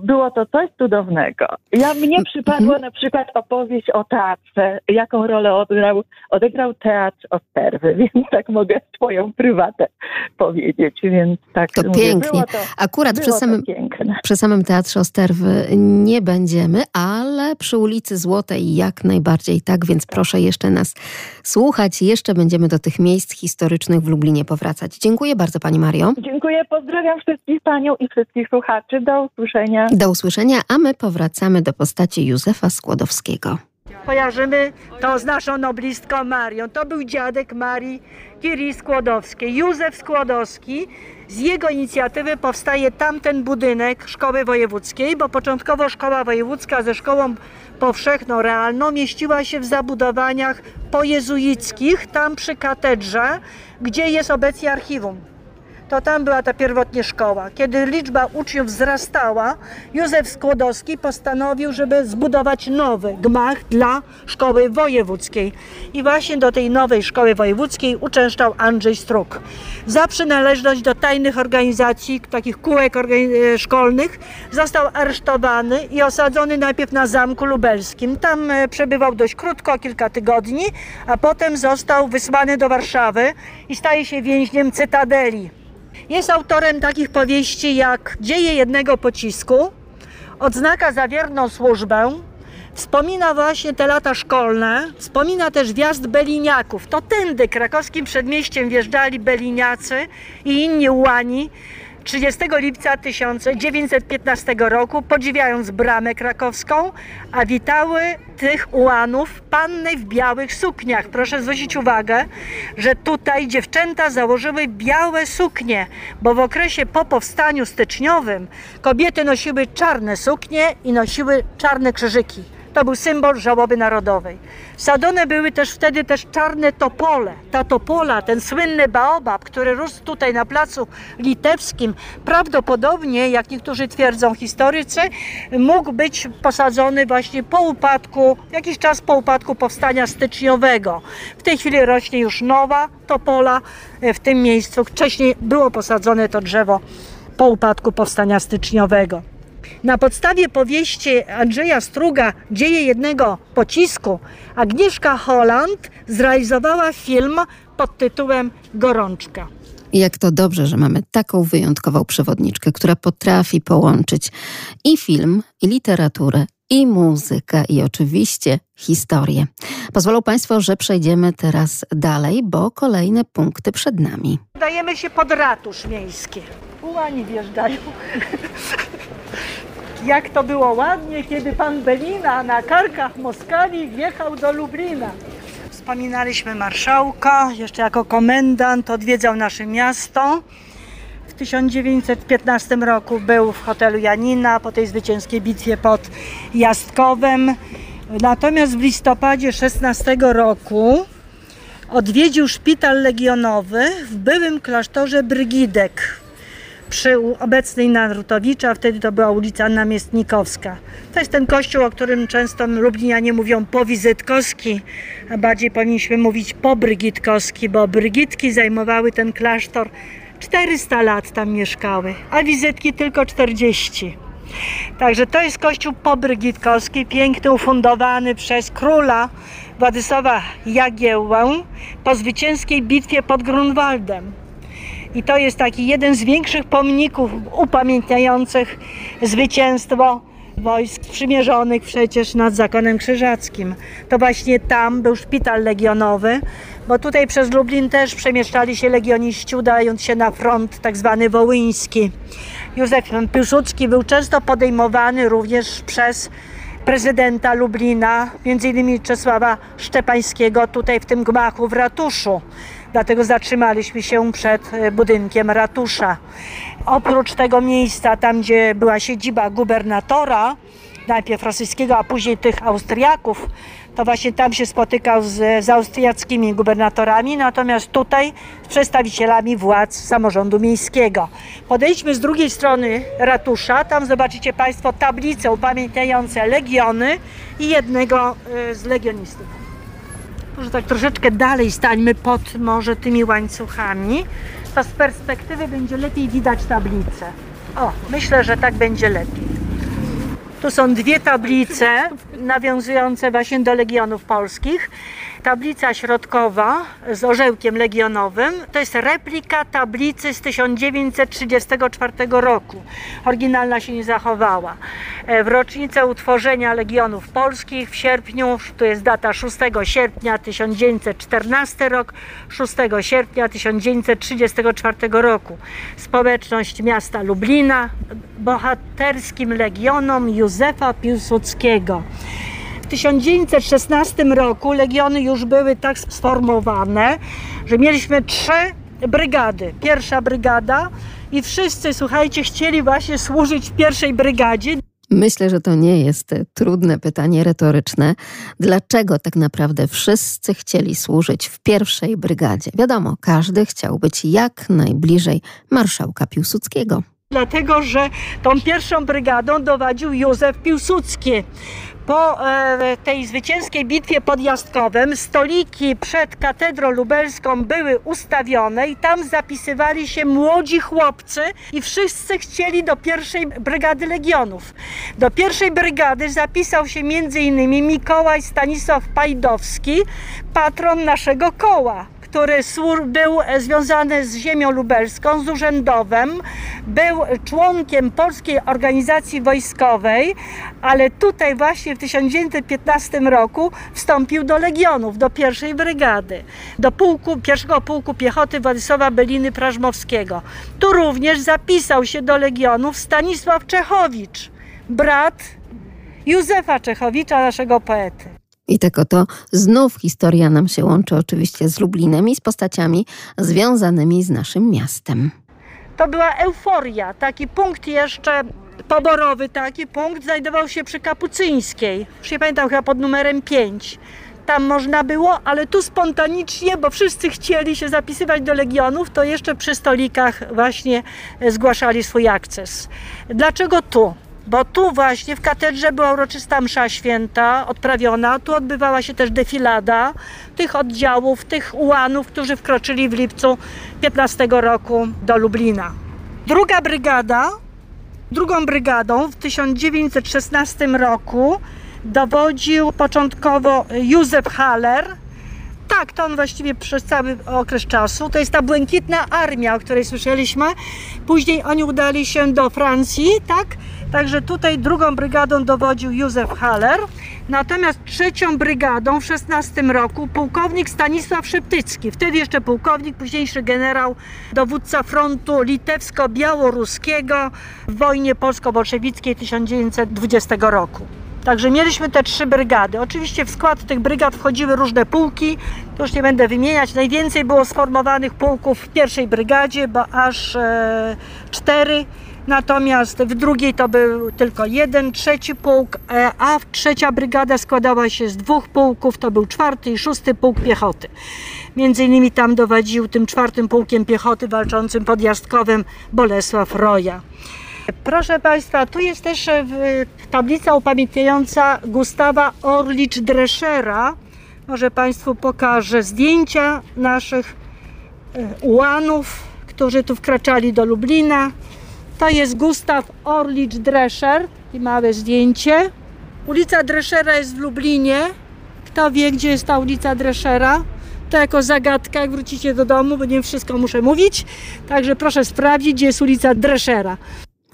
było to coś cudownego. Ja mnie przypadła na przykład opowieść o teatrze, jaką rolę odegrał, odegrał teatr Osterwy, więc tak mogę swoją prywatę powiedzieć, więc tak To mówię, pięknie. Było to, Akurat przy samym, przy samym Teatrze Osterwy nie będziemy, ale przy ulicy Złotej jak najbardziej tak, więc proszę jeszcze nas słuchać. Jeszcze będziemy do tych miejsc historycznych w Lublinie powracać. Dziękuję bardzo Pani Mario. Dziękuję, pozdrawiam wszystkich panią i wszystkich słuchaczy. Do usłyszenia. Do usłyszenia, a my powracamy do postaci Józefa Skłodowskiego. Kojarzymy to z naszą noblistką Marią. To był dziadek Marii Curie Skłodowskiej, Józef Skłodowski. Z jego inicjatywy powstaje tamten budynek Szkoły Wojewódzkiej, bo początkowo Szkoła Wojewódzka ze Szkołą Powszechną Realną mieściła się w zabudowaniach pojezuickich, tam przy katedrze, gdzie jest obecnie archiwum. To tam była ta pierwotnie szkoła. Kiedy liczba uczniów wzrastała, Józef Skłodowski postanowił, żeby zbudować nowy gmach dla szkoły wojewódzkiej. I właśnie do tej nowej szkoły wojewódzkiej uczęszczał Andrzej Struk. Za przynależność do tajnych organizacji, takich kółek szkolnych, został aresztowany i osadzony najpierw na Zamku Lubelskim. Tam e, przebywał dość krótko, kilka tygodni, a potem został wysłany do Warszawy i staje się więźniem Cytadeli. Jest autorem takich powieści jak Dzieje jednego pocisku, Odznaka za wierną służbę, Wspomina właśnie te lata szkolne, wspomina też wjazd Beliniaków. To tędy krakowskim przedmieściem wjeżdżali Beliniacy i inni ułani 30 lipca 1915 roku, podziwiając bramę krakowską, a witały tych ułanów panny w białych sukniach. Proszę zwrócić uwagę, że tutaj dziewczęta założyły białe suknie, bo w okresie po powstaniu styczniowym kobiety nosiły czarne suknie i nosiły czarne krzyżyki. To był symbol żałoby narodowej. Sadzone były też wtedy też czarne topole. Ta topola, ten słynny baobab, który rósł tutaj na placu litewskim, prawdopodobnie, jak niektórzy twierdzą historycy, mógł być posadzony właśnie po upadku, jakiś czas po upadku powstania styczniowego. W tej chwili rośnie już nowa topola w tym miejscu. Wcześniej było posadzone to drzewo po upadku powstania styczniowego. Na podstawie powieści Andrzeja Struga Dzieje jednego pocisku Agnieszka Holland zrealizowała film pod tytułem Gorączka. Jak to dobrze, że mamy taką wyjątkową przewodniczkę, która potrafi połączyć i film, i literaturę, i muzykę, i oczywiście historię. Pozwolą Państwo, że przejdziemy teraz dalej, bo kolejne punkty przed nami. Dajemy się pod ratusz miejski. Ułani wjeżdżają. Jak to było ładnie, kiedy pan Belina na karkach Moskali wjechał do Lublina. Wspominaliśmy marszałka, jeszcze jako komendant odwiedzał nasze miasto. W 1915 roku był w hotelu Janina po tej zwycięskiej bitwie pod Jastkowem. Natomiast w listopadzie 16 roku odwiedził szpital legionowy w byłym klasztorze Brygidek przy obecnej Narutowicza, wtedy to była ulica Namiestnikowska. To jest ten kościół, o którym często lublinianie mówią powizytkowski, a bardziej powinniśmy mówić pobrygitkowski, bo brygitki zajmowały ten klasztor 400 lat tam mieszkały, a wizytki tylko 40. Także to jest kościół pobrygitkowski, piękny, ufundowany przez króla Władysława Jagiełłę po zwycięskiej bitwie pod Grunwaldem. I to jest taki jeden z większych pomników upamiętniających zwycięstwo wojsk przymierzonych przecież nad zakonem krzyżackim. To właśnie tam był szpital legionowy, bo tutaj przez Lublin też przemieszczali się legioniści, udając się na front tak zwany wołyński. Józef Piłsudski był często podejmowany również przez prezydenta Lublina, między innymi Czesława Szczepańskiego tutaj w tym gmachu w ratuszu. Dlatego zatrzymaliśmy się przed e, budynkiem ratusza. Oprócz tego miejsca, tam gdzie była siedziba gubernatora, najpierw rosyjskiego, a później tych Austriaków, to właśnie tam się spotykał z, z austriackimi gubernatorami, natomiast tutaj z przedstawicielami władz samorządu miejskiego. Podejdźmy z drugiej strony ratusza, tam zobaczycie Państwo tablice upamiętniające legiony i jednego e, z legionistów. Może tak troszeczkę dalej stańmy pod może tymi łańcuchami, to z perspektywy będzie lepiej widać tablicę. O, myślę, że tak będzie lepiej. Tu są dwie tablice nawiązujące właśnie do Legionów Polskich. Tablica środkowa z orzełkiem legionowym to jest replika tablicy z 1934 roku. Oryginalna się nie zachowała. E, w rocznicę utworzenia Legionów Polskich w sierpniu, tu jest data 6 sierpnia 1914 rok, 6 sierpnia 1934 roku. Społeczność miasta Lublina bohaterskim legionom Józefa Piłsudskiego. W 1916 roku legiony już były tak sformowane, że mieliśmy trzy brygady. Pierwsza brygada i wszyscy, słuchajcie, chcieli właśnie służyć w pierwszej brygadzie. Myślę, że to nie jest trudne pytanie retoryczne. Dlaczego tak naprawdę wszyscy chcieli służyć w pierwszej brygadzie? Wiadomo, każdy chciał być jak najbliżej marszałka Piłsudskiego. Dlatego, że tą pierwszą brygadą dowadził Józef Piłsudski. Po e, tej zwycięskiej bitwie pod Jastkowem stoliki przed katedrą lubelską były ustawione i tam zapisywali się młodzi chłopcy i wszyscy chcieli do pierwszej brygady legionów. Do pierwszej brygady zapisał się m.in. Mikołaj Stanisław Pajdowski, patron naszego koła który był związany z ziemią lubelską, z urzędowym, był członkiem Polskiej Organizacji Wojskowej, ale tutaj właśnie w 1915 roku wstąpił do Legionów, do pierwszej brygady, do pułku, pierwszego pułku piechoty Władysława Beliny Prażmowskiego. Tu również zapisał się do Legionów Stanisław Czechowicz, brat Józefa Czechowicza, naszego poety. I tak oto znów historia nam się łączy oczywiście z Lublinem i z postaciami związanymi z naszym miastem. To była euforia, taki punkt jeszcze poborowy, taki punkt znajdował się przy Kapucyńskiej. Już nie pamiętam, chyba pod numerem 5 tam można było, ale tu spontanicznie, bo wszyscy chcieli się zapisywać do legionów, to jeszcze przy stolikach właśnie zgłaszali swój akces. Dlaczego tu? Bo tu właśnie w katedrze była uroczysta msza święta odprawiona, tu odbywała się też defilada tych oddziałów, tych ułanów, którzy wkroczyli w lipcu 15 roku do Lublina. Druga brygada, drugą brygadą w 1916 roku dowodził początkowo Józef Haller, tak, to on właściwie przez cały okres czasu. To jest ta błękitna armia, o której słyszeliśmy. Później oni udali się do Francji, tak? Także tutaj drugą brygadą dowodził Józef Haller. Natomiast trzecią brygadą w 16 roku pułkownik Stanisław Szeptycki. Wtedy jeszcze pułkownik, późniejszy generał, dowódca frontu litewsko-białoruskiego w wojnie polsko-bolszewickiej 1920 roku. Także mieliśmy te trzy brygady. Oczywiście w skład tych brygad wchodziły różne pułki, to już nie będę wymieniać. Najwięcej było sformowanych pułków w pierwszej brygadzie, bo aż e, cztery. Natomiast w drugiej to był tylko jeden, trzeci pułk, e, a trzecia brygada składała się z dwóch pułków, to był czwarty i szósty pułk piechoty. Między innymi tam dowodził tym czwartym pułkiem piechoty walczącym pod Jastkowem Bolesław Roja. Proszę Państwa, tu jest też e, tablica upamiętniająca Gustawa Orlicz-Dreschera. Może Państwu pokażę zdjęcia naszych e, ułanów, którzy tu wkraczali do Lublina. To jest Gustaw Orlicz-Drescher i małe zdjęcie. Ulica Dreschera jest w Lublinie. Kto wie, gdzie jest ta ulica Dreschera? To jako zagadka, jak wrócicie do domu, bo nie wszystko muszę mówić. Także proszę sprawdzić, gdzie jest ulica Dreschera.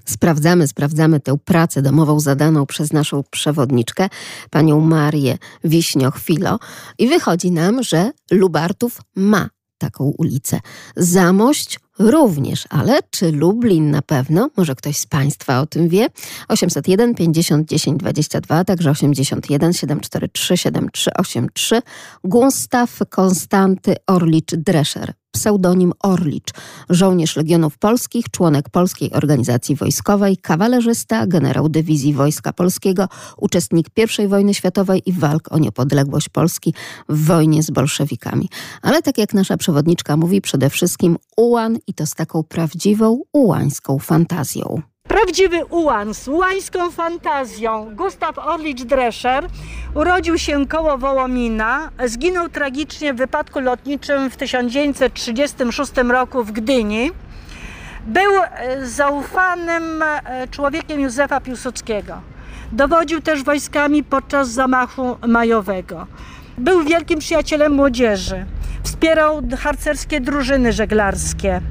Sprawdzamy, sprawdzamy tę pracę domową zadaną przez naszą przewodniczkę, panią Marię Wiśnioch-Filo i wychodzi nam, że Lubartów ma taką ulicę. Zamość również, ale czy Lublin na pewno? Może ktoś z Państwa o tym wie? 801 50 10 22, także 81 743 7383 Gustaw Konstanty Orlicz-Drescher pseudonim Orlicz, żołnierz Legionów Polskich, członek Polskiej Organizacji Wojskowej, kawalerzysta, generał dywizji Wojska Polskiego, uczestnik I wojny światowej i walk o niepodległość Polski w wojnie z bolszewikami. Ale tak jak nasza przewodniczka mówi, przede wszystkim ułan i to z taką prawdziwą ułańską fantazją. Prawdziwy ułan z ułańską fantazją. Gustaw Orlicz-Drescher urodził się koło Wołomina. Zginął tragicznie w wypadku lotniczym w 1936 roku w Gdyni. Był e, zaufanym e, człowiekiem Józefa Piłsudskiego. Dowodził też wojskami podczas zamachu majowego. Był wielkim przyjacielem młodzieży. Wspierał harcerskie drużyny żeglarskie.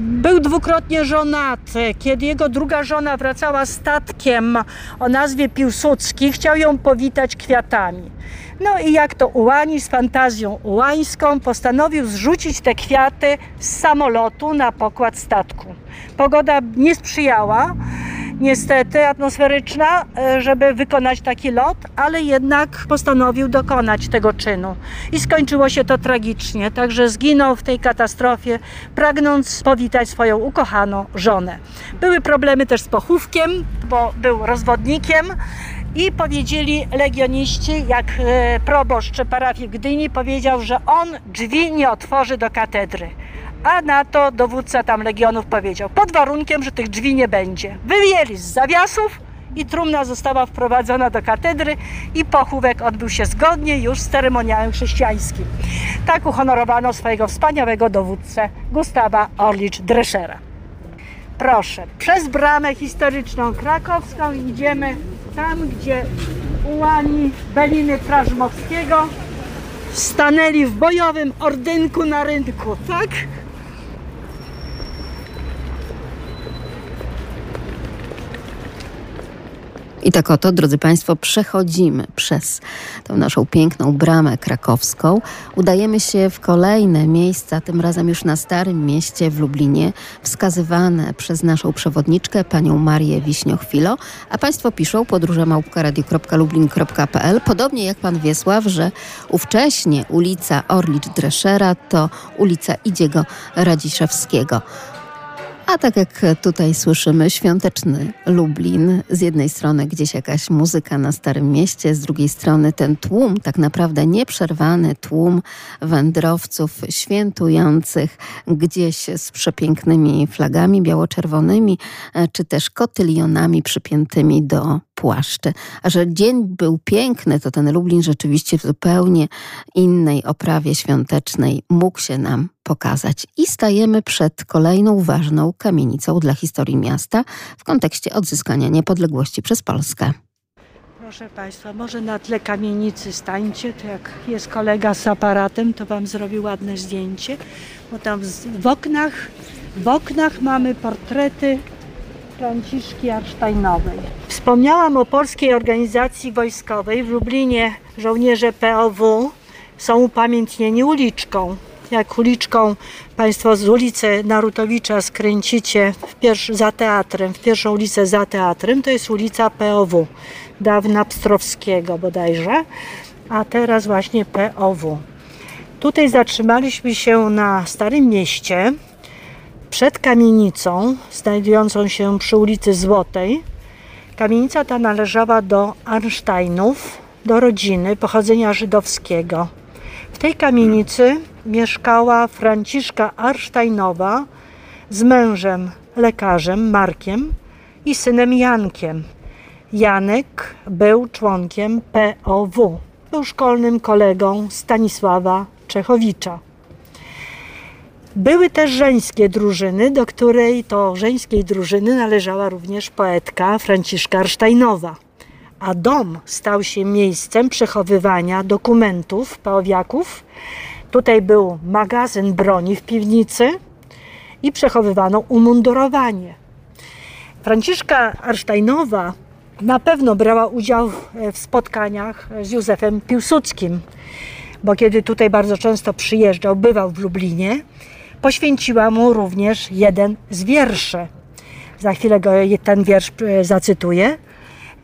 Był dwukrotnie żonaty. Kiedy jego druga żona wracała statkiem o nazwie Piłsudski, chciał ją powitać kwiatami. No i jak to ułani z fantazją ułańską, postanowił zrzucić te kwiaty z samolotu na pokład statku. Pogoda nie sprzyjała niestety atmosferyczna, e, żeby wykonać taki lot, ale jednak postanowił dokonać tego czynu. I skończyło się to tragicznie, także zginął w tej katastrofie, pragnąc powitać swoją ukochaną żonę. Były problemy też z pochówkiem, bo był rozwodnikiem. I powiedzieli legioniści, jak e, proboszcz parafii w Gdyni powiedział, że on drzwi nie otworzy do katedry. A na to dowódca tam legionów powiedział, pod warunkiem, że tych drzwi nie będzie. Wyjęli z zawiasów i trumna została wprowadzona do katedry i pochówek odbył się zgodnie już z ceremoniałem chrześcijańskim. Tak uhonorowano swojego wspaniałego dowódcę Gustawa Orlicz-Dreschera. Proszę, przez bramę historyczną krakowską idziemy tam, gdzie ułani Beliny Prażmowskiego stanęli w bojowym ordynku na rynku, tak? I tak oto, drodzy Państwo, przechodzimy przez tę naszą piękną bramę krakowską. Udajemy się w kolejne miejsca, tym razem już na Starym Mieście w Lublinie, wskazywane przez naszą przewodniczkę, panią Marię Wiśniochwilo. A Państwo piszą podróżemałpka.radio.lublin.pl Podobnie jak pan Wiesław, że ówcześnie ulica Orlicz-Dreschera to ulica Idziego Radziszewskiego. A tak jak tutaj słyszymy, świąteczny Lublin. Z jednej strony gdzieś jakaś muzyka na Starym Mieście, z drugiej strony ten tłum, tak naprawdę nieprzerwany tłum wędrowców świętujących gdzieś z przepięknymi flagami biało-czerwonymi, e, czy też kotylionami przypiętymi do płaszczy. A że dzień był piękny, to ten Lublin rzeczywiście w zupełnie innej oprawie świątecznej mógł się nam pokazać. I stajemy przed kolejną ważną kamienicą dla historii miasta w kontekście odzyskania niepodległości przez Polskę. Proszę Państwa, może na tle kamienicy stańcie, to jak jest kolega z aparatem, to Wam zrobi ładne zdjęcie, bo tam w oknach, w oknach mamy portrety Franciszki Arsztajnowej. Wspomniałam o Polskiej Organizacji Wojskowej. W Lublinie żołnierze POW są upamiętnieni uliczką. Jak uliczką Państwo z ulicy Narutowicza skręcicie za teatrem, w pierwszą ulicę za teatrem, to jest ulica POW, dawna Pstrowskiego bodajże, a teraz właśnie POW. Tutaj zatrzymaliśmy się na Starym Mieście, przed kamienicą, znajdującą się przy ulicy Złotej. Kamienica ta należała do Arnsteinów, do rodziny pochodzenia żydowskiego. W tej kamienicy mieszkała Franciszka Arnsteinowa z mężem, lekarzem Markiem i synem Jankiem. Janek był członkiem POW. Był szkolnym kolegą Stanisława Czechowicza. Były też żeńskie drużyny, do której to żeńskiej drużyny należała również poetka Franciszka Arsztajnowa. A dom stał się miejscem przechowywania dokumentów pałowiaków. Tutaj był magazyn broni w piwnicy i przechowywano umundurowanie. Franciszka Arsztajnowa na pewno brała udział w spotkaniach z Józefem Piłsudskim, bo kiedy tutaj bardzo często przyjeżdżał, bywał w Lublinie, poświęciła mu również jeden z wierszy. Za chwilę go ten wiersz e, zacytuję.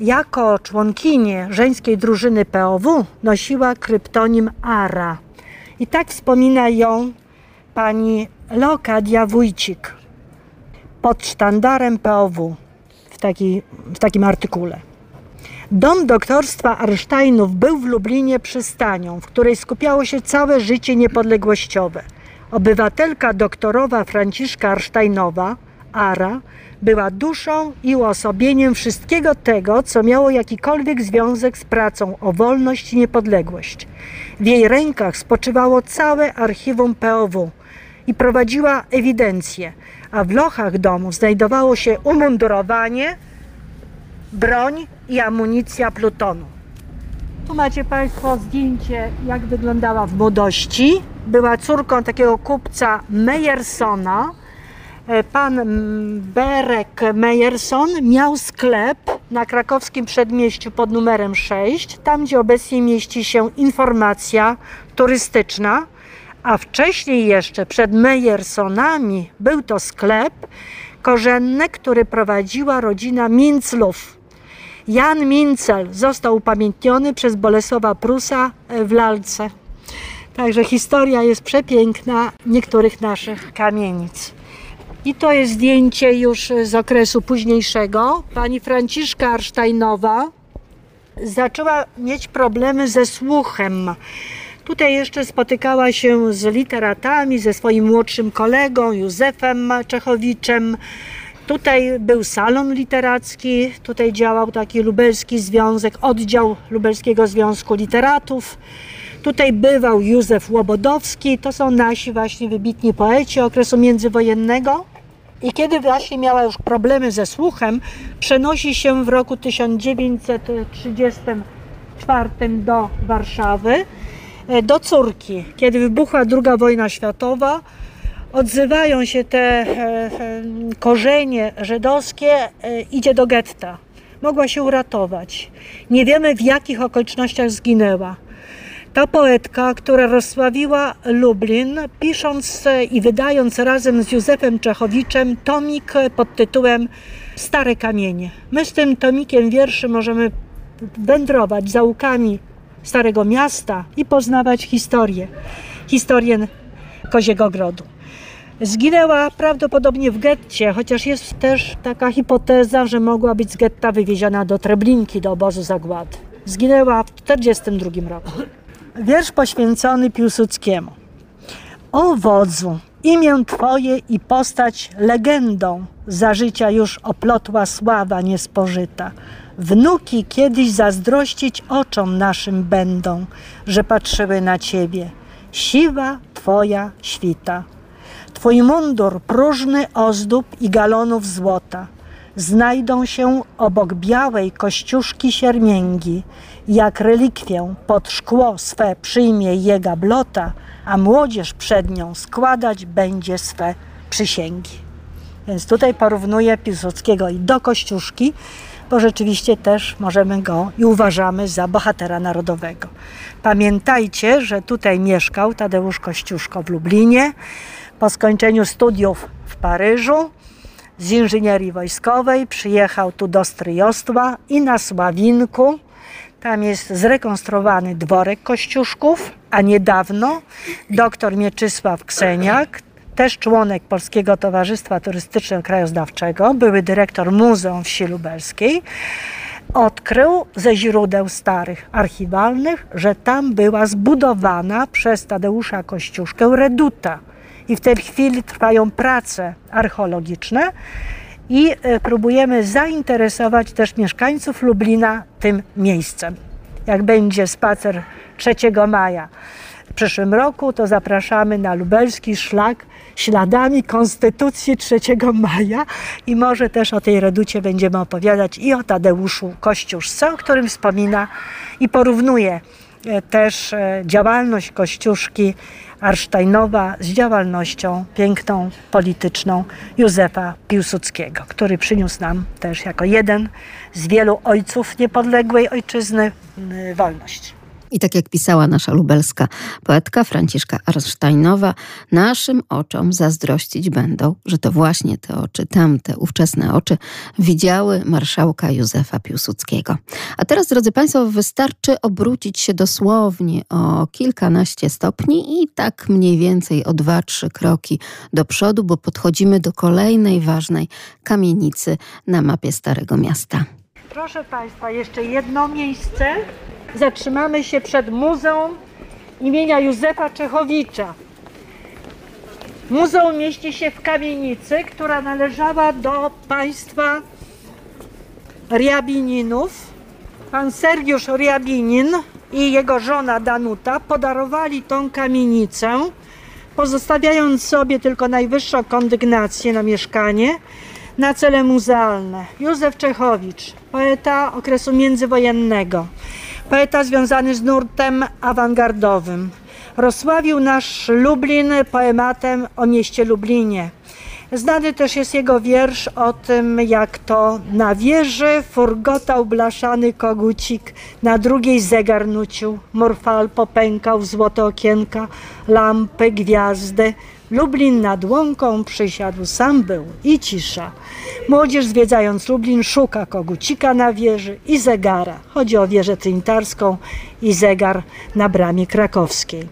Jako członkini żeńskiej drużyny POW nosiła kryptonim Ara. I tak wspomina ją pani Lokadia Wójcik pod sztandarem POW w, taki, w takim artykule. Dom doktorstwa Arsztajnów był w Lublinie przystanią, w której skupiało się całe życie niepodległościowe – Obywatelka doktorowa Franciszka Arsztajnowa, Ara, była duszą i uosobieniem wszystkiego tego, co miało jakikolwiek związek z pracą o wolność i niepodległość. W jej rękach spoczywało całe archiwum POW i prowadziła ewidencję, a w lochach domu znajdowało się umundurowanie, broń i amunicja plutonu. Tu macie Państwo zdjęcie, jak wyglądała w młodości. Była córką takiego kupca Meyersona. E, pan Berek Meyerson miał sklep na krakowskim przedmieściu pod numerem 6, tam gdzie obecnie mieści się informacja turystyczna, a wcześniej jeszcze przed Meyersonami był to sklep, korzenne, który prowadziła rodzina Minclów. Jan Mincel został upamiętniony przez Bolesława Prusa w lalce. Także historia jest przepiękna niektórych naszych kamienic. I to jest zdjęcie już z okresu późniejszego. Pani Franciszka Arsztajnowa zaczęła mieć problemy ze słuchem. Tutaj jeszcze spotykała się z literatami, ze swoim młodszym kolegą Józefem Czechowiczem. Tutaj był salon literacki, tutaj działał taki lubelski związek, oddział Lubelskiego Związku Literatów. Tutaj bywał Józef Łobodowski, to są nasi właśnie wybitni poeci okresu międzywojennego. I kiedy właśnie miała już problemy ze słuchem, przenosi się w roku 1934 do Warszawy, e, do córki. Kiedy wybuchła II wojna światowa, odzywają się te e, e, korzenie żydowskie, idzie do getta. Mogła się uratować. Nie wiemy w jakich okolicznościach zginęła. Ta poetka, która rozsławiła Lublin, pisząc i wydając razem z Józefem Czechowiczem tomik pod tytułem Stare Kamienie. My z tym tomikiem wierszy możemy wędrować zaułkami Starego Miasta i poznawać historię, historię Koziego Grodu. Zginęła prawdopodobnie w getcie, chociaż jest też taka hipoteza, że mogła być z getta wywieziona do Treblinki, do obozu zagłady. Zginęła w 1942 roku. Wiersz poświęcony Piłsudskiemu. O wodzu, imię Twoje i postać legendą za życia już oplotła sława niespożyta. Wnuki kiedyś zazdrościć oczom naszym będą, że patrzyły na Ciebie. Siwa Twoja świta. Twój mundur próżny ozdób i galonów złota znajdą się obok białej kościuszki siermięgi, jak relikwię pod szkło swe przyjmie jego blota, a młodzież przed nią składać będzie swe przysięgi. Więc tutaj porównuję Piłsudskiego i do Kościuszki, bo rzeczywiście też możemy go i uważamy za bohatera narodowego. Pamiętajcie, że tutaj mieszkał Tadeusz Kościuszko w Lublinie. Po skończeniu studiów w Paryżu z inżynierii wojskowej przyjechał tu do Stryjostwa i na Sławinku tam jest zrekonstruowany dworek Kościuszków, a niedawno doktor Mieczysław Kseniak, też członek Polskiego Towarzystwa Turystyczno-Krajoznawczego, były dyrektor Muzeum Wsi Lubelskiej, odkrył ze źródeł starych archiwalnych, że tam była zbudowana przez Tadeusza Kościuszkę reduta. I w tej chwili trwają prace archeologiczne i e, próbujemy zainteresować też mieszkańców Lublina tym miejscem. Jak będzie spacer 3 maja w przyszłym roku, to zapraszamy na lubelski szlak śladami Konstytucji 3 maja i może też o tej reducie będziemy opowiadać i o Tadeuszu Kościuszce, o którym wspomina i porównuje e, też e, działalność Kościuszki Arsztajnowa z działalnością piękną, polityczną Józefa Piłsudskiego, który przyniósł nam też jako jeden z wielu ojców niepodległej ojczyzny wolność. I tak jak pisała nasza lubelska poetka Franciszka Arsztajnowa, naszym oczom zazdrościć będą, że to właśnie te oczy, tamte ówczesne oczy widziały marszałka Józefa Piłsudskiego. A teraz, drodzy Państwo, wystarczy obrócić się dosłownie o kilkanaście stopni i tak mniej więcej o dwa, trzy kroki do przodu, bo podchodzimy do kolejnej ważnej kamienicy na mapie Starego Miasta. Proszę Państwa, jeszcze jedno miejsce zatrzymamy się przed Muzeum imienia Józefa Czechowicza. Muzeum mieści się w kamienicy, która należała do państwa Riabininów. Pan Sergiusz Riabinin i jego żona Danuta podarowali tą kamienicę, pozostawiając sobie tylko najwyższą kondygnację na mieszkanie na cele muzealne. Józef Czechowicz, poeta okresu międzywojennego poeta związany z nurtem awangardowym. Rozsławił nasz Lublin poematem o mieście Lublinie. Znany też jest jego wiersz o tym, jak to na wieży furgotał blaszany kogucik, na drugiej zegar nucił, morfal popękał, złote okienka, lampy, gwiazdy, Lublin nad łąką przysiadł, sam był i cisza. Młodzież zwiedzając Lublin szuka kogucika na wieży i zegara. Chodzi o wieżę trynitarską i zegar na bramie krakowskiej.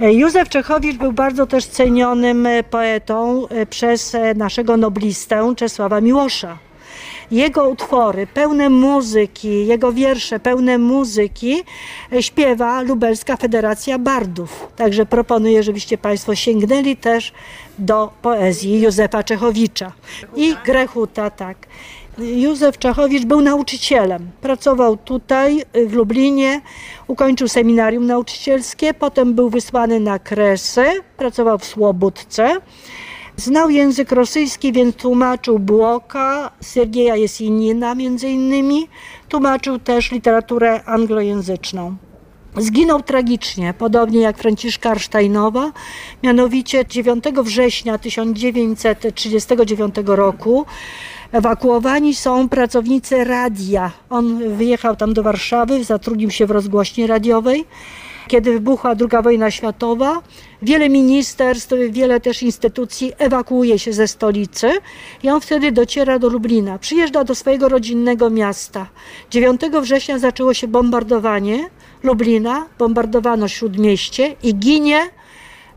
Józef Czechowicz był bardzo też cenionym poetą przez naszego noblistę Czesława Miłosza. Jego utwory pełne muzyki, jego wiersze pełne muzyki śpiewa Lubelska Federacja Bardów. Także proponuję, żebyście Państwo sięgnęli też do poezji Józefa Czechowicza. I Grechuta, tak. Józef Czechowicz był nauczycielem. Pracował tutaj w Lublinie, ukończył seminarium nauczycielskie, potem był wysłany na Kresy, pracował w Słobódce. Znał język rosyjski, więc tłumaczył Błoka, Sergieja Jesinina między innymi. Tłumaczył też literaturę anglojęzyczną. Zginął tragicznie, podobnie jak Franciszka Arsztajnowa, mianowicie 9 września 1939 roku ewakuowani są pracownicy radia. On wyjechał tam do Warszawy, zatrudnił się w rozgłośni radiowej. Kiedy wybuchła II wojna światowa, wiele ministerstw, wiele też instytucji ewakuuje się ze stolicy i on wtedy dociera do Lublina. Przyjeżdża do swojego rodzinnego miasta. 9 września zaczęło się bombardowanie Lublina, bombardowano śródmieście i ginie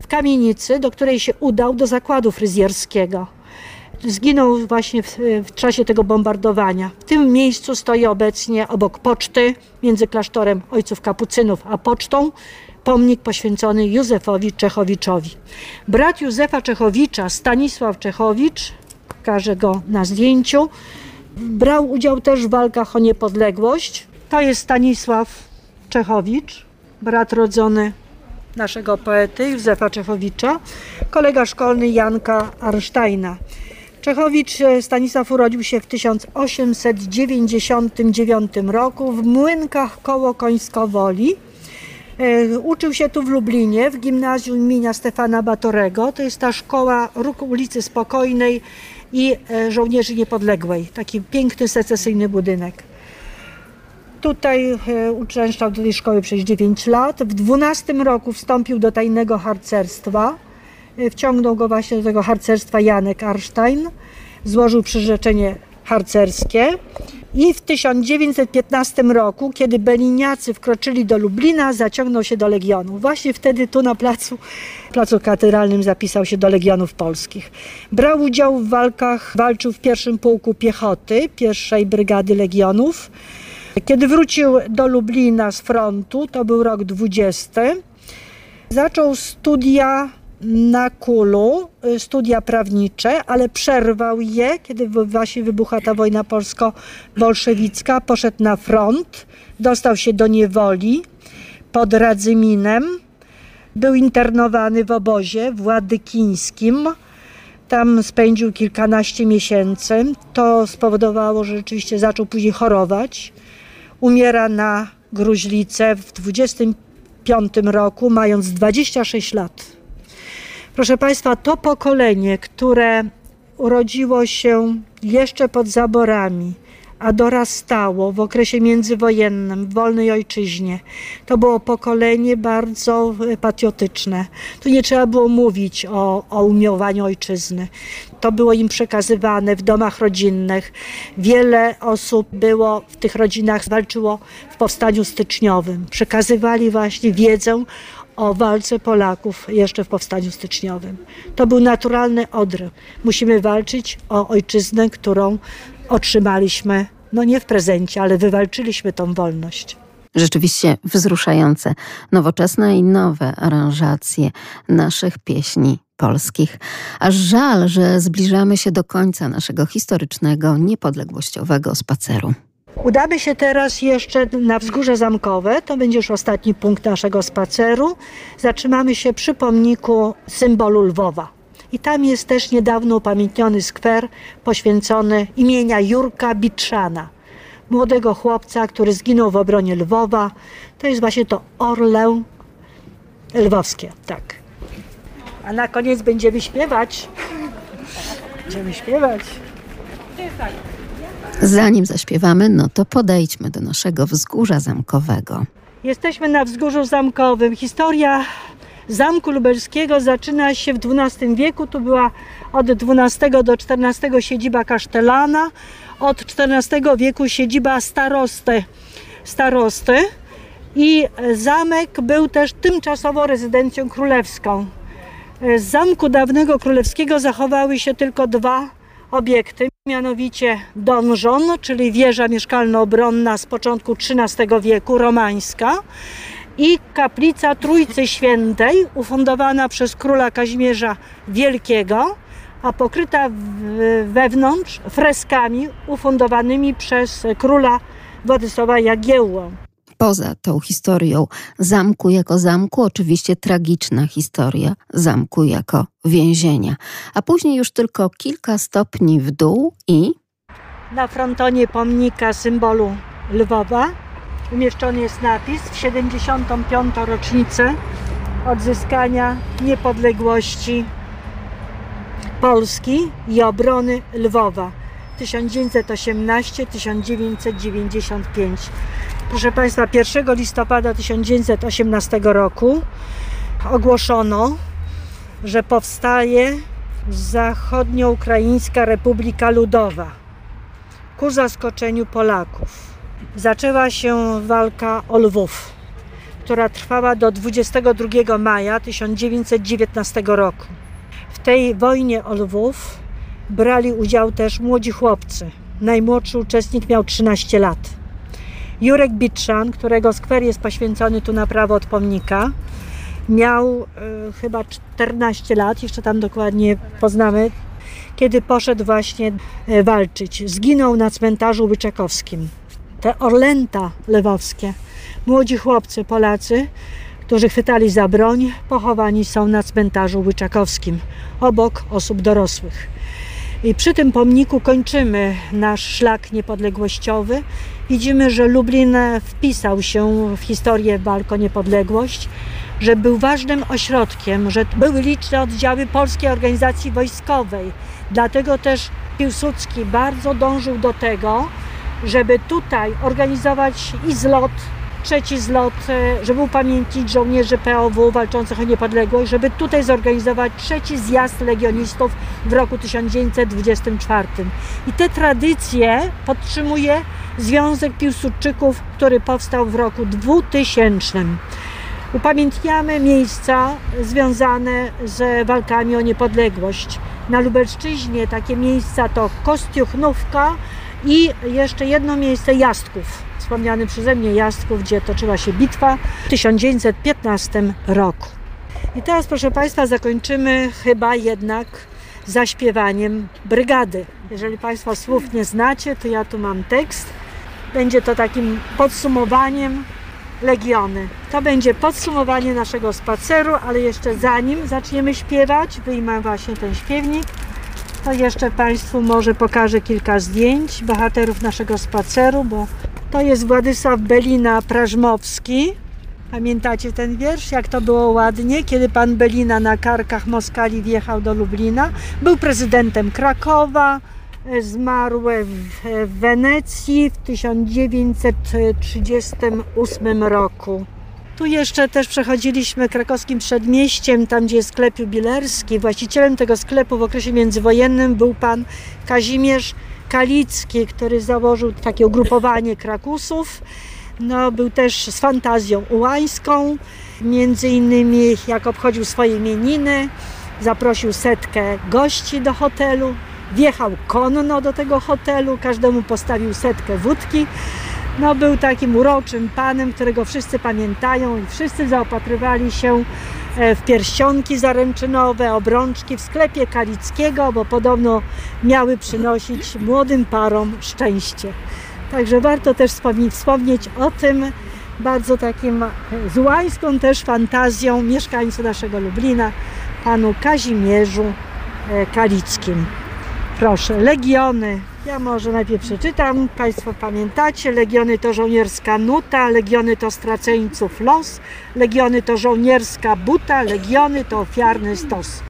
w kamienicy, do której się udał do zakładu fryzjerskiego zginął właśnie w, w, czasie tego bombardowania. W tym miejscu stoi obecnie obok poczty między klasztorem ojców kapucynów a pocztą pomnik poświęcony Józefowi Czechowiczowi. Brat Józefa Czechowicza, Stanisław Czechowicz, pokażę go na zdjęciu, brał udział też w walkach o niepodległość. To jest Stanisław Czechowicz, brat rodzony naszego poety Józefa Czechowicza, kolega szkolny Janka Arsztajna. Czechowicz Stanisław urodził się w 1899 roku w Młynkach koło Końskowoli. Uczył się tu w Lublinie, w gimnazjum imienia Stefana Batorego. To jest ta szkoła Róg ulicy Spokojnej i Żołnierzy Niepodległej. Taki piękny, secesyjny budynek. Tutaj uczęszczał do tej szkoły przez 9 lat. W 12 roku wstąpił do tajnego harcerstwa. Wciągnął go właśnie do tego harcerstwa Janek Arstein. Złożył przyrzeczenie harcerskie. I w 1915 roku, kiedy Beliniacy wkroczyli do Lublina, zaciągnął się do Legionów. Właśnie wtedy tu na placu, placu katedralnym zapisał się do Legionów Polskich. Brał udział w walkach, walczył w pierwszym pułku piechoty pierwszej Brygady Legionów. Kiedy wrócił do Lublina z frontu, to był rok 20, zaczął studia na Kulu, studia prawnicze, ale przerwał je, kiedy właśnie wybuchła ta wojna polsko-bolszewicka. Poszedł na front, dostał się do niewoli pod Radzyminem. Był internowany w obozie władykińskim. Tam spędził kilkanaście miesięcy. To spowodowało, że rzeczywiście zaczął później chorować. Umiera na gruźlicę w 25 roku, mając 26 lat. Proszę Państwa, to pokolenie, które urodziło się jeszcze pod zaborami, a dorastało w okresie międzywojennym, w wolnej ojczyźnie, to było pokolenie bardzo patriotyczne. Tu nie trzeba było mówić o, o umiłowaniu ojczyzny. To było im przekazywane w domach rodzinnych. Wiele osób było w tych rodzinach, walczyło w powstaniu styczniowym. Przekazywali właśnie wiedzę o walce Polaków jeszcze w powstaniu styczniowym. To był naturalny odryw. Musimy walczyć o ojczyznę, którą otrzymaliśmy, no nie w prezencie, ale wywalczyliśmy tą wolność. Rzeczywiście wzruszające, nowoczesne i nowe aranżacje naszych pieśni polskich. Aż żal, że zbliżamy się do końca naszego historycznego, niepodległościowego spaceru. Udamy się teraz jeszcze na wzgórze zamkowe. To będzie już ostatni punkt naszego spaceru. Zatrzymamy się przy pomniku symbolu Lwowa. I tam jest też niedawno upamiętniony skwer poświęcony imienia Jurka Bitrzana. Młodego chłopca, który zginął w obronie Lwowa. To jest właśnie to orlę lwowskie, tak. A na koniec będziemy śpiewać. Będziemy śpiewać. Zanim zaśpiewamy, no to podejdźmy do naszego wzgórza zamkowego. Jesteśmy na wzgórzu zamkowym. Historia Zamku Lubelskiego zaczyna się w XII wieku. Tu była od XII do XIV siedziba kasztelana, od XIV wieku siedziba starosty, starosty i zamek był też tymczasowo rezydencją królewską. Z zamku dawnego królewskiego zachowały się tylko dwa obiekty, mianowicie donżon, czyli wieża mieszkalno-obronna z początku XIII wieku, romańska i kaplica Trójcy Świętej, ufundowana przez króla Kazimierza Wielkiego, a pokryta wewnątrz freskami ufundowanymi przez króla Władysława Jagiełło. Poza tą historią zamku jako zamku, oczywiście tragiczna historia zamku jako więzienia, a później już tylko kilka stopni w dół i. Na frontonie pomnika symbolu Lwowa umieszczony jest napis w 75. rocznicę odzyskania niepodległości Polski i obrony Lwowa 1918-1995. Proszę Państwa, 1 listopada 1918 roku ogłoszono, że powstaje Zachodnioukraińska Republika Ludowa ku zaskoczeniu Polaków. Zaczęła się walka o Lwów, która trwała do 22 maja 1919 roku. W tej wojnie o Lwów brali udział też młodzi chłopcy. Najmłodszy uczestnik miał 13 lat. Jurek Bitrzan, którego skwer jest poświęcony tu na prawo od pomnika, miał y, chyba 14 lat, jeszcze tam dokładnie poznamy, kiedy poszedł właśnie y, walczyć. Zginął na cmentarzu Łyczakowskim. Te orlęta lewowskie, młodzi chłopcy Polacy, którzy chwytali za broń, pochowani są na cmentarzu Łyczakowskim, obok osób dorosłych. I przy tym pomniku kończymy nasz szlak niepodległościowy. Widzimy, że Lublin wpisał się w historię walk o niepodległość, że był ważnym ośrodkiem, że były liczne oddziały Polskiej Organizacji Wojskowej. Dlatego też Piłsudski bardzo dążył do tego, żeby tutaj organizować i zlot trzeci zlot, e, żeby upamiętnić żołnierzy POW walczących o niepodległość, żeby tutaj zorganizować trzeci zjazd legionistów w roku 1924. I te tradycje podtrzymuje Związek Piłsudczyków, który powstał w roku 2000. Upamiętniamy miejsca związane z walkami o niepodległość. Na Lubelszczyźnie takie miejsca to Kostiuchnówka i jeszcze jedno miejsce Jastków wspomniany przeze mnie Jastków, gdzie toczyła się bitwa w 1915 roku. I teraz, proszę Państwa, zakończymy chyba jednak zaśpiewaniem brygady. Jeżeli Państwo słów nie znacie, to ja tu mam tekst. Będzie to takim podsumowaniem Legiony. To będzie podsumowanie naszego spaceru, ale jeszcze zanim zaczniemy śpiewać, wyjmę właśnie ten śpiewnik, to jeszcze Państwu może pokażę kilka zdjęć bohaterów naszego spaceru, bo to jest Władysław Belina Prażmowski. Pamiętacie ten wiersz? Jak to było ładnie, kiedy pan Belina na karkach Moskali wjechał do Lublina. Był prezydentem Krakowa, zmarł w Wenecji w 1938 roku. Tu jeszcze też przechodziliśmy krakowskim przedmieściem, tam gdzie jest sklep jubilerski. Właścicielem tego sklepu w okresie międzywojennym był pan Kazimierz Kalicki, który założył takie ugrupowanie krakusów. No, był też z fantazją ułańską, między innymi jak obchodził swoje imieniny, zaprosił setkę gości do hotelu, wjechał konno do tego hotelu, każdemu postawił setkę wódki. No, był takim uroczym panem, którego wszyscy pamiętają i wszyscy zaopatrywali się E, w pierścionki zaręczynowe, obrączki w sklepie Kalickiego, bo podobno miały przynosić młodym parom szczęście. Także warto też wspomnieć o tym bardzo takim e, złańską też fantazją mieszkańcu naszego Lublina, panu Kazimierzu e, Kalickim. Proszę, legiony. Ja może najpierw przeczytam. Państwo pamiętacie, legiony to żołnierska nuta, legiony to straceńców los, legiony to żołnierska buta, legiony to ofiarny stos.